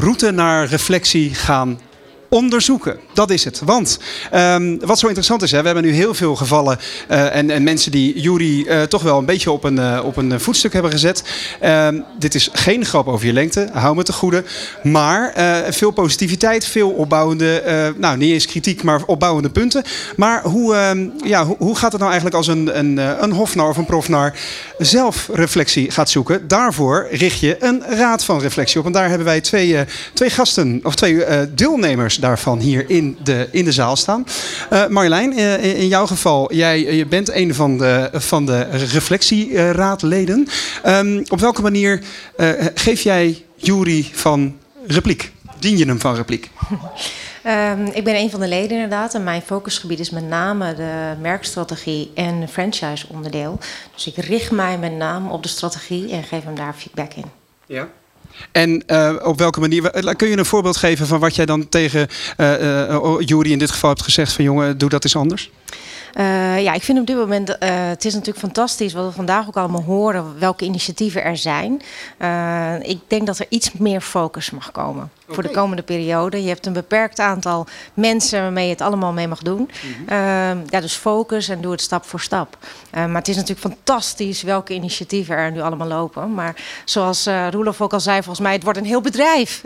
route naar reflectie gaan onderzoeken. Dat is het. Want ehm, wat zo interessant is, hè, we hebben nu heel veel gevallen eh, en, en mensen die Jury eh, toch wel een beetje op een, eh, op een voetstuk hebben gezet. Ehm, dit is geen grap over je lengte, hou me te goede. Maar veel positiviteit, veel opbouwende, nou niet eens kritiek, maar opbouwende punten. Maar hoe, ehm, ja, hoe, hoe gaat het nou eigenlijk als een, een, een hofnar of een profnar zelf reflectie gaat zoeken? Daarvoor richt je een raad van reflectie op. En daar hebben wij twee, twee gasten, of twee eh, deelnemers daarvan hier in de, in de zaal staan. Eh, Marjolein, eh, in jouw geval, jij eh, je bent een van de, van de reflectieraadleden. Ehm, op welke manier eh, geef jij Jury van repliek? Dien je hem van repliek? Ehm, ik ben een van de leden inderdaad. En mijn focusgebied is met name de merkstrategie en de franchise onderdeel. Dus ik richt mij met name op de strategie en geef hem daar feedback in. Ja. En eh, op welke manier? eh, Kun je een voorbeeld geven van wat jij dan tegen eh, Jury in dit geval hebt gezegd van jongen, doe dat eens anders? Ja, ik vind op dit moment, het is natuurlijk fantastisch wat we vandaag ook allemaal horen, welke initiatieven er zijn. Ik denk dat er iets meer focus mag komen voor de komende periode. Je hebt een beperkt aantal mensen waarmee je het allemaal mee mag doen. Eh, ja, dus focus en doe het stap voor stap. Eh, maar het is natuurlijk fantastisch welke initiatieven er nu allemaal lopen. Maar zoals eh Roelof ook al zei, volgens mij, het wordt een heel bedrijf.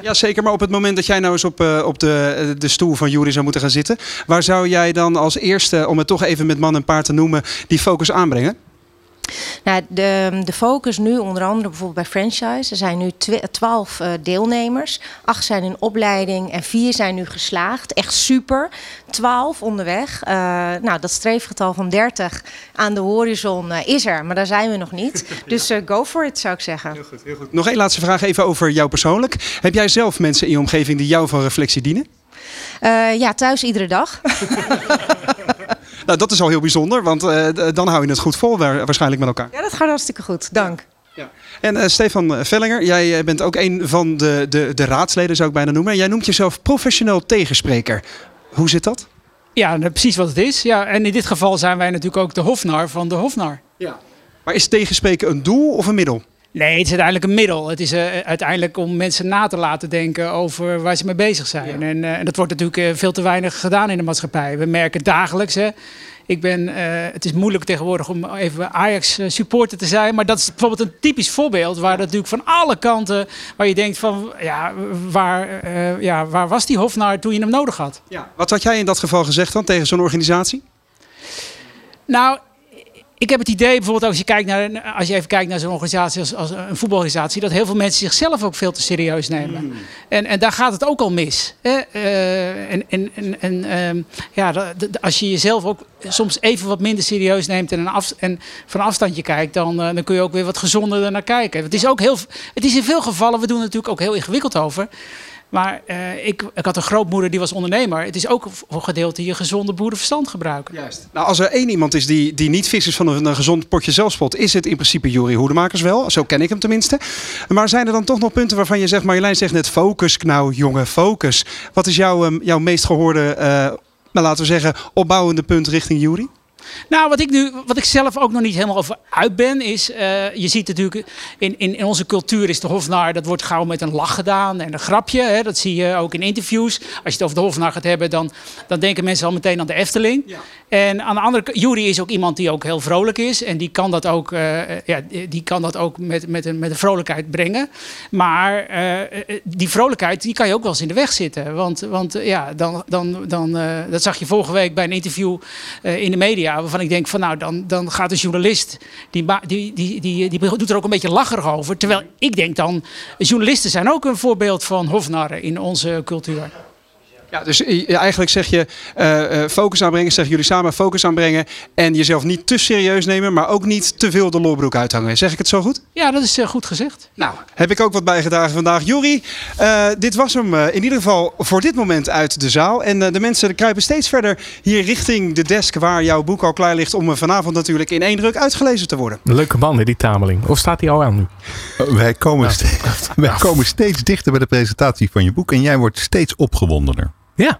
Ja, zeker. Maar op het moment dat jij nou eens op, eh, op de, eh, de stoel van Jury zou moeten gaan zitten, waar zou jij dan als eerste, om het toch even met man en paard te noemen, die focus aanbrengen? Nou, de, de focus nu onder andere bijvoorbeeld bij franchise. Er zijn nu 12 eh, deelnemers. Acht zijn in opleiding en vier zijn nu geslaagd. Echt super. 12 onderweg. Eh, nou, dat streefgetal van 30 aan de horizon eh, is er, maar daar zijn we nog niet. Dus go for it zou ik zeggen. Nog één laatste vraag even over jou persoonlijk. Heb jij zelf mensen in je omgeving die jou van reflectie dienen? Ja, thuis iedere dag. Nou, dat is al heel bijzonder, want eh, dan hou je het goed vol wa- waarschijnlijk met elkaar. Ja, dat gaat hartstikke goed. Dank. Ja. En uh, Stefan Vellinger, jij bent ook een van de, de, de raadsleden, zou ik bijna noemen. Jij noemt jezelf professioneel tegenspreker. Hoe zit dat? Ja, nou, precies wat het is. Ja, en in dit geval zijn wij natuurlijk ook de hofnar van de hofnar. Ja. Maar is tegenspreken een doel of een middel? Nee, het is uiteindelijk een middel. Het is uh, uiteindelijk om mensen na te laten denken over waar ze mee bezig zijn. En, uh, en, dat wordt natuurlijk uh, veel te weinig gedaan in de maatschappij. We merken dagelijks. Hè, ik ben, het is moeilijk tegenwoordig om even Ajax supporter te zijn. Maar dat is bijvoorbeeld een typisch voorbeeld waar dat natuurlijk van alle kanten. waar je denkt van ja, waar, ja, waar was die Hofnaar toen je hem nodig had? Ja. Wat had jij in dat geval gezegd dan tegen zo'n organisatie? Nou, ik heb het idee, bijvoorbeeld als je, kijkt naar, als je even kijkt naar zo'n organisatie als, als, een voetbalorganisatie, dat heel veel mensen zichzelf ook veel te serieus nemen. Mm. En, en daar gaat het ook al mis. Hè? Uh, en en, en, uh, ja, als je jezelf ook soms even wat minder serieus neemt en, een af, en van afstandje kijkt, dan, uh, dan kun je ook weer wat gezonder naar kijken. Het is, ook heel, het is in veel gevallen, we doen er natuurlijk ook heel ingewikkeld over. Maar uh, ik, ik had een grootmoeder die was ondernemer. Het is ook voor gedeelte je gezonde boerenverstand gebruiken. Juist. Nou, als er één iemand is die, die niet vis is van een, een gezond potje zelfspot, is het in principe Jurie Hoedemakers wel. Zo ken ik hem tenminste. Maar zijn er dan toch nog punten waarvan je zegt, Marjolein zegt net focus, nou jongen, focus. Wat is jouw, um, jouw meest gehoorde, uh, nou, laten we zeggen, opbouwende punt richting Jurie? Nou, wat ik nu, wat ik zelf ook nog niet helemaal over uit ben, is, uh, je ziet natuurlijk in, in, in, onze cultuur is de hofnaar, dat wordt gauw met een lach gedaan en een grapje. Hè, dat zie je ook in interviews. Als je het over de hofnaar gaat hebben, dan, dan denken mensen al meteen aan de Efteling. Ja. En aan de andere kant, Jury is ook iemand die ook heel vrolijk is en die kan dat ook, uh, ja, die kan dat ook met, met, een, met een vrolijkheid brengen. Maar uh, die vrolijkheid, die kan je ook wel eens in de weg zitten. Want, want ja, dan, dan, dan, dat zag je vorige week bij een interview in de media waarvan ik denk van nou, dan, dan gaat een journalist, die, die, die, die, die doet er ook een beetje lacherig over. Terwijl ik denk dan, journalisten zijn ook een voorbeeld van hofnarren in onze cultuur. Ja, dus eigenlijk zeg je uh, focus aanbrengen, zeggen jullie samen focus aanbrengen. En jezelf niet te serieus nemen, maar ook niet te veel de loorbroek uithangen. Zeg ik het zo goed? Ja, dat is uh, goed gezegd. Nou, heb ik ook wat bijgedragen vandaag. Juri, uh, dit was hem in ieder geval voor dit moment uit de zaal. En de mensen kruipen steeds verder hier richting de desk waar jouw boek al klaar ligt. Om vanavond natuurlijk in één druk uitgelezen te worden. Leuke man, die Tameling. Of staat hij al aan nu? wij komen, steeds, wij komen steeds dichter bij de presentatie van je boek. En jij wordt steeds opgewondener. Ja.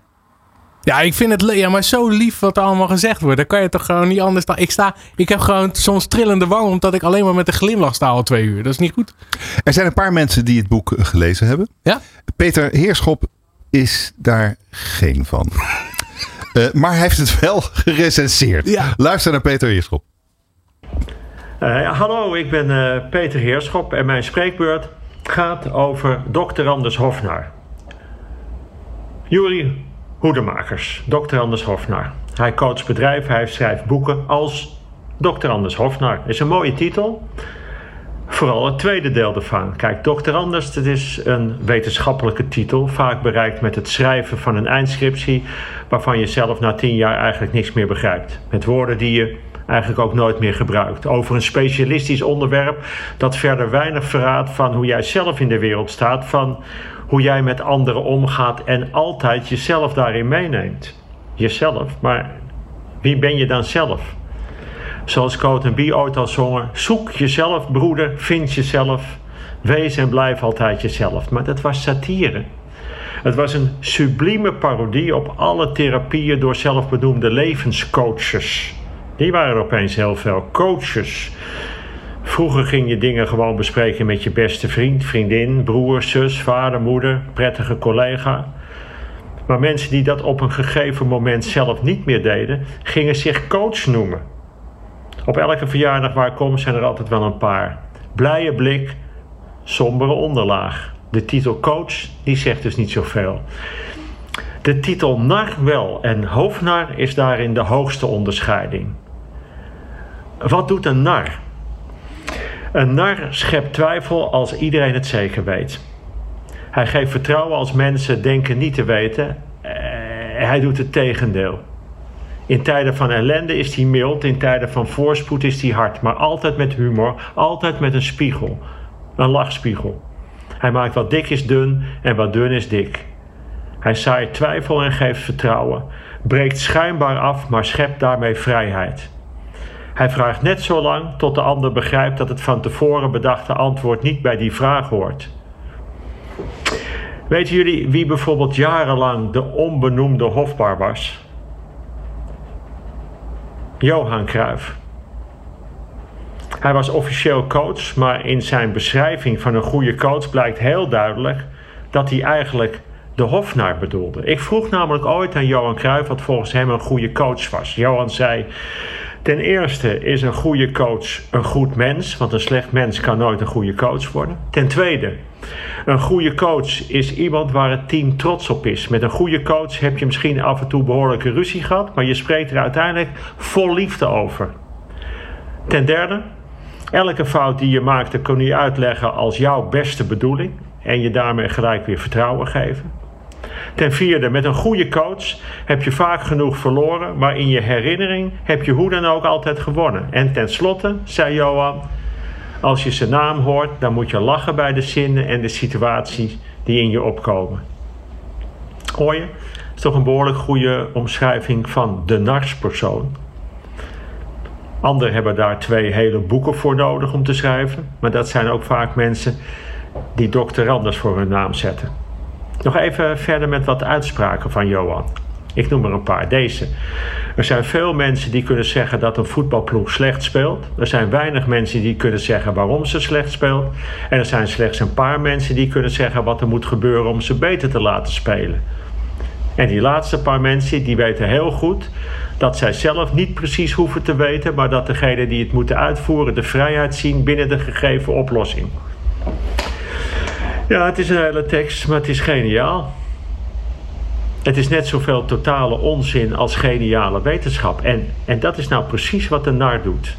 Ja, ik vind het ja, maar zo lief wat er allemaal gezegd wordt. Dan kan je toch gewoon niet anders dan. Ik, sta, ik heb gewoon soms trillende wang omdat ik alleen maar met een glimlach sta al twee uur. Dat is niet goed. Er zijn een paar mensen die het boek gelezen hebben. Ja? Peter Heerschop is daar geen van. uh, maar hij heeft het wel gerecenseerd. Ja. Luister naar Peter Heerschop. Uh, hallo, ik ben uh, Peter Heerschop en mijn spreekbeurt gaat over Dr. Anders Hofnaar. Jury Hoedemakers, Dr. Anders Hofnar. Hij coacht bedrijven, hij schrijft boeken als Dr. Anders Hofnar. Is een mooie titel. Vooral het tweede deel ervan. Kijk, Dr. Anders, dat is een wetenschappelijke titel, vaak bereikt met het schrijven van een eindscriptie, waarvan je zelf na tien jaar eigenlijk niks meer begrijpt. Met woorden die je eigenlijk ook nooit meer gebruikt. Over een specialistisch onderwerp dat verder weinig verraadt van hoe jij zelf in de wereld staat, van hoe jij met anderen omgaat en altijd jezelf daarin meeneemt. Jezelf, maar wie ben je dan zelf? Zoals Coat en B ooit al zongen: zoek jezelf, broeder, vind jezelf, wees en blijf altijd jezelf. Maar dat was satire. Het was een sublieme parodie op alle therapieën door zelfbedoemde levenscoaches. Die waren opeens heel veel coaches. Vroeger ging je dingen gewoon bespreken met je beste vriend, vriendin, broer, zus, vader, moeder, prettige collega. Maar mensen die dat op een gegeven moment zelf niet meer deden, gingen zich coach noemen. Op elke verjaardag waar ik kom zijn er altijd wel een paar. Blije blik, sombere onderlaag. De titel coach, die zegt dus niet zoveel. De titel nar wel en hoofdnar is daarin de hoogste onderscheiding. Wat doet een nar? Een nar schept twijfel als iedereen het zeker weet. Hij geeft vertrouwen als mensen denken niet te weten. Eh, hij doet het tegendeel. In tijden van ellende is hij mild, in tijden van voorspoed is hij hard, maar altijd met humor, altijd met een spiegel, een lachspiegel. Hij maakt wat dik is dun en wat dun is dik. Hij zaait twijfel en geeft vertrouwen, breekt schijnbaar af, maar schept daarmee vrijheid. Hij vraagt net zo lang tot de ander begrijpt dat het van tevoren bedachte antwoord niet bij die vraag hoort. Weten jullie wie bijvoorbeeld jarenlang de onbenoemde hofbar was? Johan Cruijff. Hij was officieel coach, maar in zijn beschrijving van een goede coach blijkt heel duidelijk dat hij eigenlijk de Hofnaar bedoelde. Ik vroeg namelijk ooit aan Johan Cruijff wat volgens hem een goede coach was. Johan zei: Ten eerste is een goede coach een goed mens, want een slecht mens kan nooit een goede coach worden. Ten tweede, een goede coach is iemand waar het team trots op is. Met een goede coach heb je misschien af en toe behoorlijke ruzie gehad, maar je spreekt er uiteindelijk vol liefde over. Ten derde, elke fout die je maakt, kun je uitleggen als jouw beste bedoeling en je daarmee gelijk weer vertrouwen geven. Ten vierde, met een goede coach heb je vaak genoeg verloren, maar in je herinnering heb je hoe dan ook altijd gewonnen. En tenslotte, zei Johan, als je zijn naam hoort, dan moet je lachen bij de zinnen en de situaties die in je opkomen. Hoor je? Dat is toch een behoorlijk goede omschrijving van de narspersoon. Anderen hebben daar twee hele boeken voor nodig om te schrijven, maar dat zijn ook vaak mensen die doctoranders voor hun naam zetten. Nog even verder met wat uitspraken van Johan. Ik noem er een paar. Deze. Er zijn veel mensen die kunnen zeggen dat een voetbalploeg slecht speelt. Er zijn weinig mensen die kunnen zeggen waarom ze slecht speelt. En er zijn slechts een paar mensen die kunnen zeggen wat er moet gebeuren om ze beter te laten spelen. En die laatste paar mensen die weten heel goed dat zij zelf niet precies hoeven te weten, maar dat degene die het moeten uitvoeren de vrijheid zien binnen de gegeven oplossing. Ja, het is een hele tekst, maar het is geniaal. Het is net zoveel totale onzin als geniale wetenschap. En, en dat is nou precies wat de nar doet.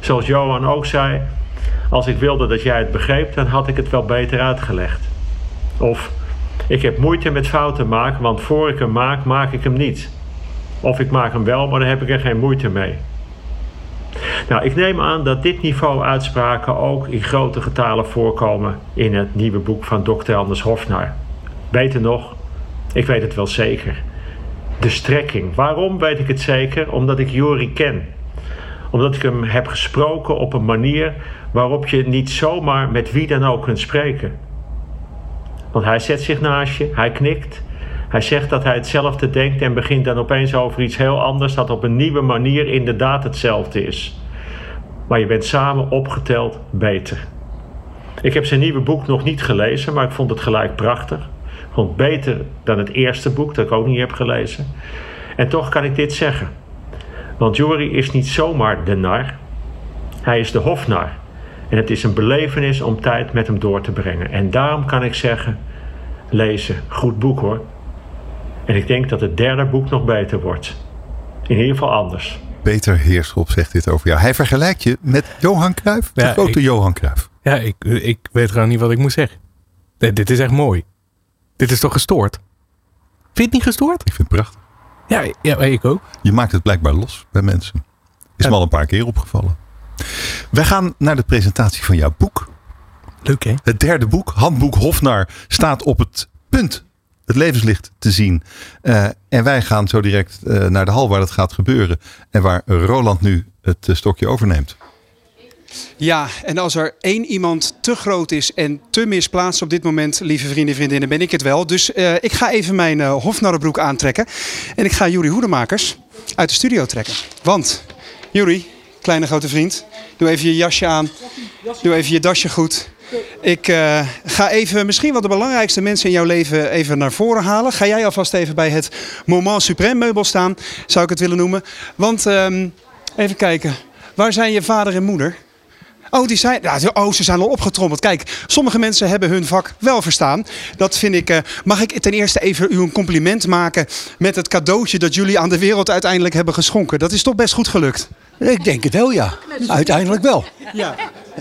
Zoals Johan ook zei, als ik wilde dat jij het begreep, dan had ik het wel beter uitgelegd. Of, ik heb moeite met fouten maken, want voor ik hem maak, maak ik hem niet. Of ik maak hem wel, maar dan heb ik er geen moeite mee. Nou, ik neem aan dat dit niveau uitspraken ook in grote getalen voorkomen in het nieuwe boek van Dr. Anders Hofnar. Beter nog, ik weet het wel zeker. De strekking. Waarom weet ik het zeker? Omdat ik Jori ken. Omdat ik hem heb gesproken op een manier waarop je niet zomaar met wie dan ook kunt spreken. Want hij zet zich naast je, hij knikt, hij zegt dat hij hetzelfde denkt en begint dan opeens over iets heel anders dat op een nieuwe manier inderdaad hetzelfde is. Maar je bent samen opgeteld beter. Ik heb zijn nieuwe boek nog niet gelezen, maar ik vond het gelijk prachtig. Ik vond het beter dan het eerste boek dat ik ook niet heb gelezen. En toch kan ik dit zeggen. Want Jori is niet zomaar de nar. Hij is de hofnar. En het is een belevenis om tijd met hem door te brengen. En daarom kan ik zeggen: lezen, goed boek hoor. En ik denk dat het derde boek nog beter wordt. In ieder geval anders. Peter Heerschop zegt dit over jou. Hij vergelijkt je met Johan Cruijff, de Ja, grote ik- Johan Cruijff. Ja, ik, ik weet gewoon niet wat ik moet zeggen. Nee, dit is echt mooi. Dit is toch gestoord? Vind je het niet gestoord? Ik vind het prachtig. Ja, ja ik ook. Je maakt het blijkbaar los bij mensen. Is me al een paar keer opgevallen. Wij gaan naar de presentatie van jouw boek. Leuk hè? Het derde boek, Handboek Hofnar, staat op het punt het levenslicht te zien. Eh, en wij gaan zo direct eh, naar de hal waar dat gaat gebeuren. En waar Roland nu het eh, stokje overneemt. Ja, en als er één iemand te groot is en te misplaatst op dit moment, lieve vrienden en vriendinnen, ben ik het wel. Dus ik ga even mijn hofnarrenbroek aantrekken. En ik ga Juri Hoedemakers uit de studio trekken. Want, Juri, kleine grote vriend, doe even je jasje aan. Doe even je dasje goed. Ik eh, ga even misschien wel de belangrijkste mensen in jouw leven even naar voren halen. Ga jij alvast even bij het Moment Suprême meubel staan, zou ik het willen noemen. Want, ehm, even kijken, waar zijn je vader en moeder? Oh, die zijn, ja, oh, ze zijn al opgetrommeld. Kijk, sommige mensen hebben hun vak wel verstaan. Dat vind ik. eh, mag ik ten eerste even u een compliment maken met het cadeautje dat jullie aan de wereld uiteindelijk hebben geschonken? Dat is toch best goed gelukt. Ik denk het wel, ja. Uiteindelijk wel. Ja,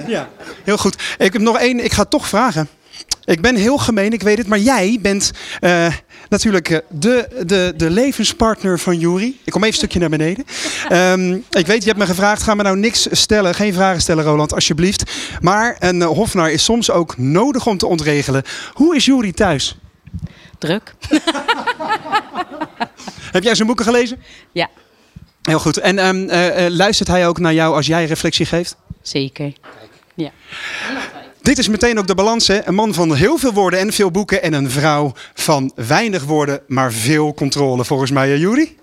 ja. Heel goed. Ik heb nog één. Ik ga toch vragen. Ik ben heel gemeen, ik weet het, maar jij bent eh, natuurlijk eh, de, de, de levenspartner van Juri. Ik kom even een stukje naar beneden. Ehm, ik weet, je hebt me gevraagd, ga me nou niks stellen, geen vragen stellen Roland, alsjeblieft. Maar een eh, hofnar is soms ook nodig om te ontregelen. Hoe is Juri thuis? Druk. Heb jij zijn boeken gelezen? Ja. Heel goed. En ehm, eh, eh, luistert hij ook naar jou als jij reflectie geeft? Zeker. Ja. Dit is meteen ook de balans. Hè? Een man van heel veel woorden en veel boeken. En een vrouw van weinig woorden, maar veel controle. Volgens mij, Juri?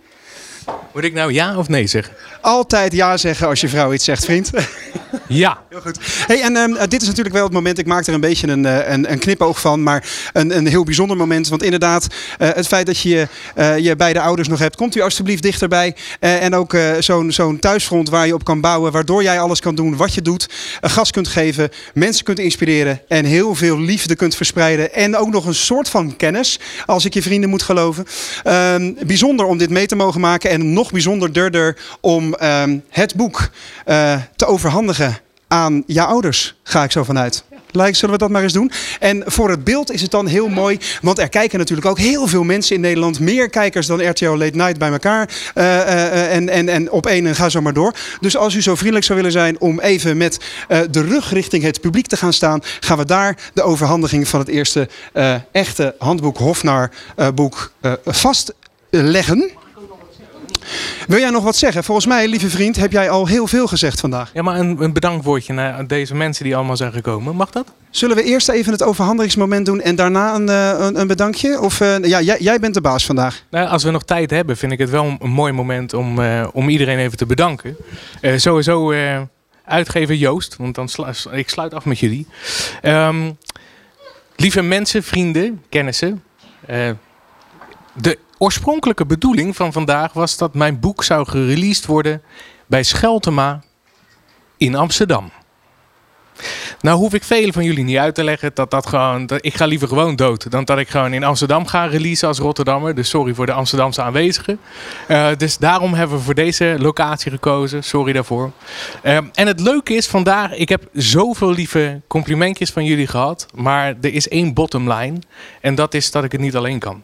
Moet ik nou ja of nee zeggen? Altijd ja zeggen als je vrouw iets zegt, vriend. Ja. Heel goed. Hey, en um, dit is natuurlijk wel het moment, ik maak er een beetje een, uh, een, een knipoog van, maar een, een heel bijzonder moment. Want inderdaad, uh, het feit dat je uh, je beide ouders nog hebt, komt u alstublieft dichterbij. en ook zo'n zo'n thuisfront waar je op kan bouwen, waardoor jij alles kan doen wat je doet. Gas kunt geven, mensen kunt inspireren en heel veel liefde kunt verspreiden. En ook nog een soort van kennis, als ik je vrienden moet geloven. Ehm, bijzonder om dit mee te mogen maken en nog bijzonderder om um, het boek te overhandigen aan je ouders, ga ik zo vanuit. Like, zullen we dat maar eens doen? En voor het beeld is het dan heel mooi, want er kijken natuurlijk ook heel veel mensen in Nederland, meer kijkers dan RTL Late Night bij elkaar. Uh, uh, en, en, en op één en ga zo maar door. Dus als u zo vriendelijk zou willen zijn om even met uh, de rug richting het publiek te gaan staan, gaan we daar de overhandiging van het eerste echte handboek Hofnar boek vastleggen. Wil jij nog wat zeggen? Volgens mij, lieve vriend, heb jij al heel veel gezegd vandaag. Ja, maar een, een bedankwoordje naar deze mensen die allemaal zijn gekomen. Mag dat? Zullen we eerst even het overhandigingsmoment doen en daarna een, een, een bedankje? Of uh, ja, jij, jij, bent de baas vandaag. Nou, als we nog tijd hebben, vind ik het wel een mooi moment om, uh, om iedereen even te bedanken. Uh, sowieso uitgever Joost, want dan slu ik sluit af met jullie. Um, lieve mensen, vrienden, kennissen. de oorspronkelijke bedoeling van vandaag was dat mijn boek zou gereleased worden bij Scheltema in Amsterdam. Nou hoef ik velen van jullie niet uit te leggen dat dat gewoon. Ik ga liever gewoon dood dan dat ik gewoon in Amsterdam ga releasen als Rotterdammer. Dus sorry voor de Amsterdamse aanwezigen. Uh, dus daarom hebben we voor deze locatie gekozen. Sorry daarvoor. Uh, en het leuke is vandaag, ik heb zoveel lieve complimentjes van jullie gehad. Maar er is één bottom line. En dat is dat ik het niet alleen kan.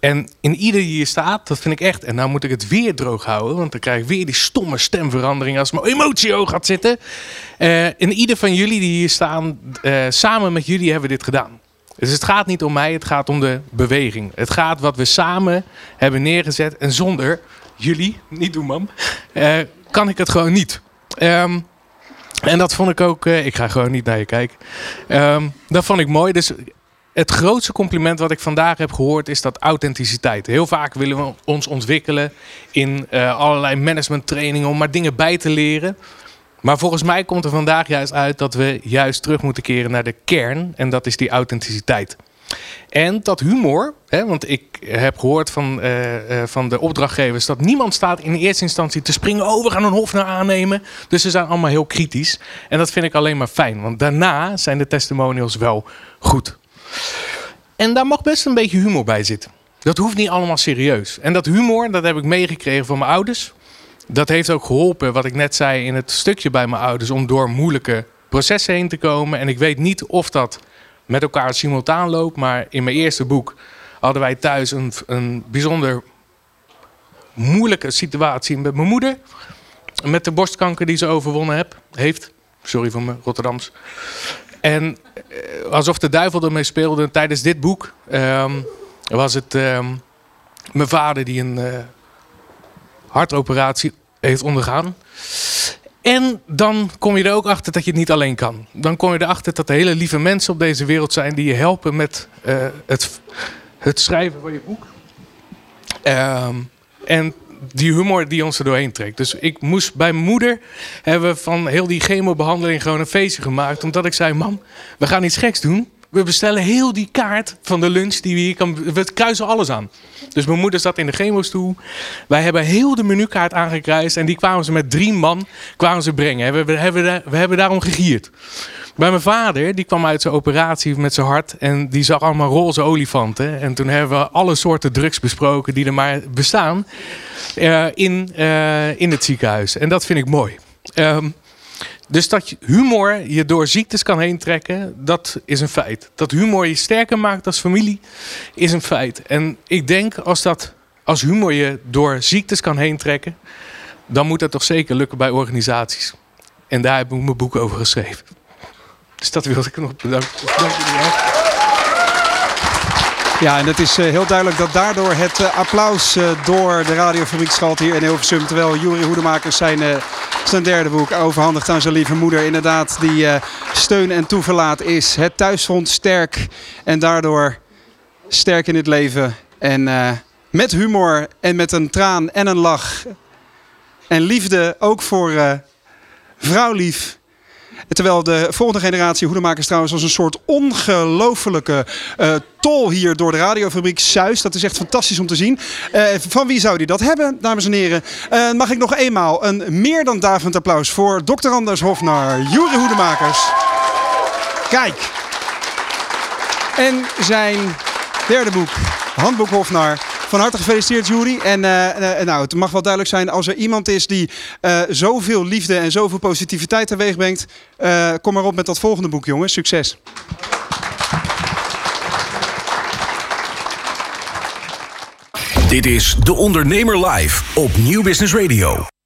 En in ieder die hier staat, dat vind ik echt. En nou moet ik het weer droog houden, want dan krijg ik weer die stomme stemverandering als mijn emotie hoog gaat zitten. Uh, in ieder van jullie die hier staan, uh, samen met jullie hebben we dit gedaan. Dus het gaat niet om mij, het gaat om de beweging. Het gaat wat we samen hebben neergezet. En zonder jullie, niet doen mam, uh, kan ik het gewoon niet. Um, en dat vond ik ook, ik ga gewoon niet naar je kijken. Um, dat vond ik mooi. Dus het grootste compliment wat ik vandaag heb gehoord is dat authenticiteit. Heel vaak willen we ons ontwikkelen in uh, allerlei managementtrainingen om maar dingen bij te leren. Maar volgens mij komt er vandaag juist uit dat we juist terug moeten keren naar de kern. En dat is die authenticiteit. En dat humor, hè, want ik heb gehoord van, uh, uh, van de opdrachtgevers dat niemand staat in eerste instantie te springen. Oh, we gaan een hof naar aannemen. Dus ze zijn allemaal heel kritisch. En dat vind ik alleen maar fijn, want daarna zijn de testimonials wel goed. En daar mag best een beetje humor bij zitten. Dat hoeft niet allemaal serieus. En dat humor, dat heb ik meegekregen van mijn ouders. Dat heeft ook geholpen, wat ik net zei in het stukje bij mijn ouders, om door moeilijke processen heen te komen. En ik weet niet of dat met elkaar simultaan loopt, maar in mijn eerste boek hadden wij thuis een, een bijzonder moeilijke situatie met mijn moeder. Met de borstkanker die ze overwonnen heb, heeft. Sorry voor mijn Rotterdams. En alsof de duivel ermee speelde tijdens dit boek, um, was het um, mijn vader die een uh, hartoperatie heeft ondergaan. En dan kom je er ook achter dat je het niet alleen kan. Dan kom je erachter dat er hele lieve mensen op deze wereld zijn die je helpen met uh, het, het schrijven van je boek. Um, en die humor die ons er doorheen trekt. Dus ik moest bij moeder hebben we van heel die chemobehandeling gewoon een feestje gemaakt. Omdat ik zei, mam, we gaan iets geks doen. We bestellen heel die kaart van de lunch die we hier kan. We kruisen alles aan. Dus mijn moeder zat in de chemostoel. Wij hebben heel de menukaart aangekruist. En die kwamen ze met drie man kwamen ze brengen. We, hebben, we hebben daarom gegierd. Bij mijn vader, die kwam uit zijn operatie met zijn hart. En die zag allemaal roze olifanten. En toen hebben we alle soorten drugs besproken die er maar bestaan. Uh, in, uh, in het ziekenhuis. En dat vind ik mooi. Um, dus dat humor je door ziektes kan heen trekken, dat is een feit. Dat humor je sterker maakt als familie, is een feit. En ik denk als, dat, als humor je door ziektes kan heen trekken, dan moet dat toch zeker lukken bij organisaties. En daar heb ik mijn boek over geschreven. Dus dat wilde ik nog bedanken. Dank jullie wel. Ja, en het is eh, heel duidelijk dat daardoor het eh, applaus eh, door de radiofabriek schalt hier in Hilversum. Terwijl Juri Hoedemakers zijn, zijn derde boek overhandigt aan zijn lieve moeder. Inderdaad, die steun en toeverlaat is. Het thuisfront sterk en daardoor sterk in het leven. En met humor en met een traan en een lach. En liefde ook voor eh vrouwlief. Terwijl de volgende generatie hoedemakers trouwens als een soort ongelofelijke eh, tol hier door de radiofabriek zuist. Dat is echt fantastisch om te zien. Eh, van wie zou die dat hebben, dames en heren? Eh, mag ik nog eenmaal een meer dan davend applaus voor Dr. Anders Hofnar, Jure Hoedemakers. Kijk. En zijn derde boek, Handboek Hofnar. Van harte gefeliciteerd, Jury. En eh, eh, nou, het mag wel duidelijk zijn, als er iemand is die eh, zoveel liefde en zoveel positiviteit teweeg brengt, kom maar op met dat volgende boek, jongens. Succes. Dit is De Ondernemer Live op Nieuw Business Radio.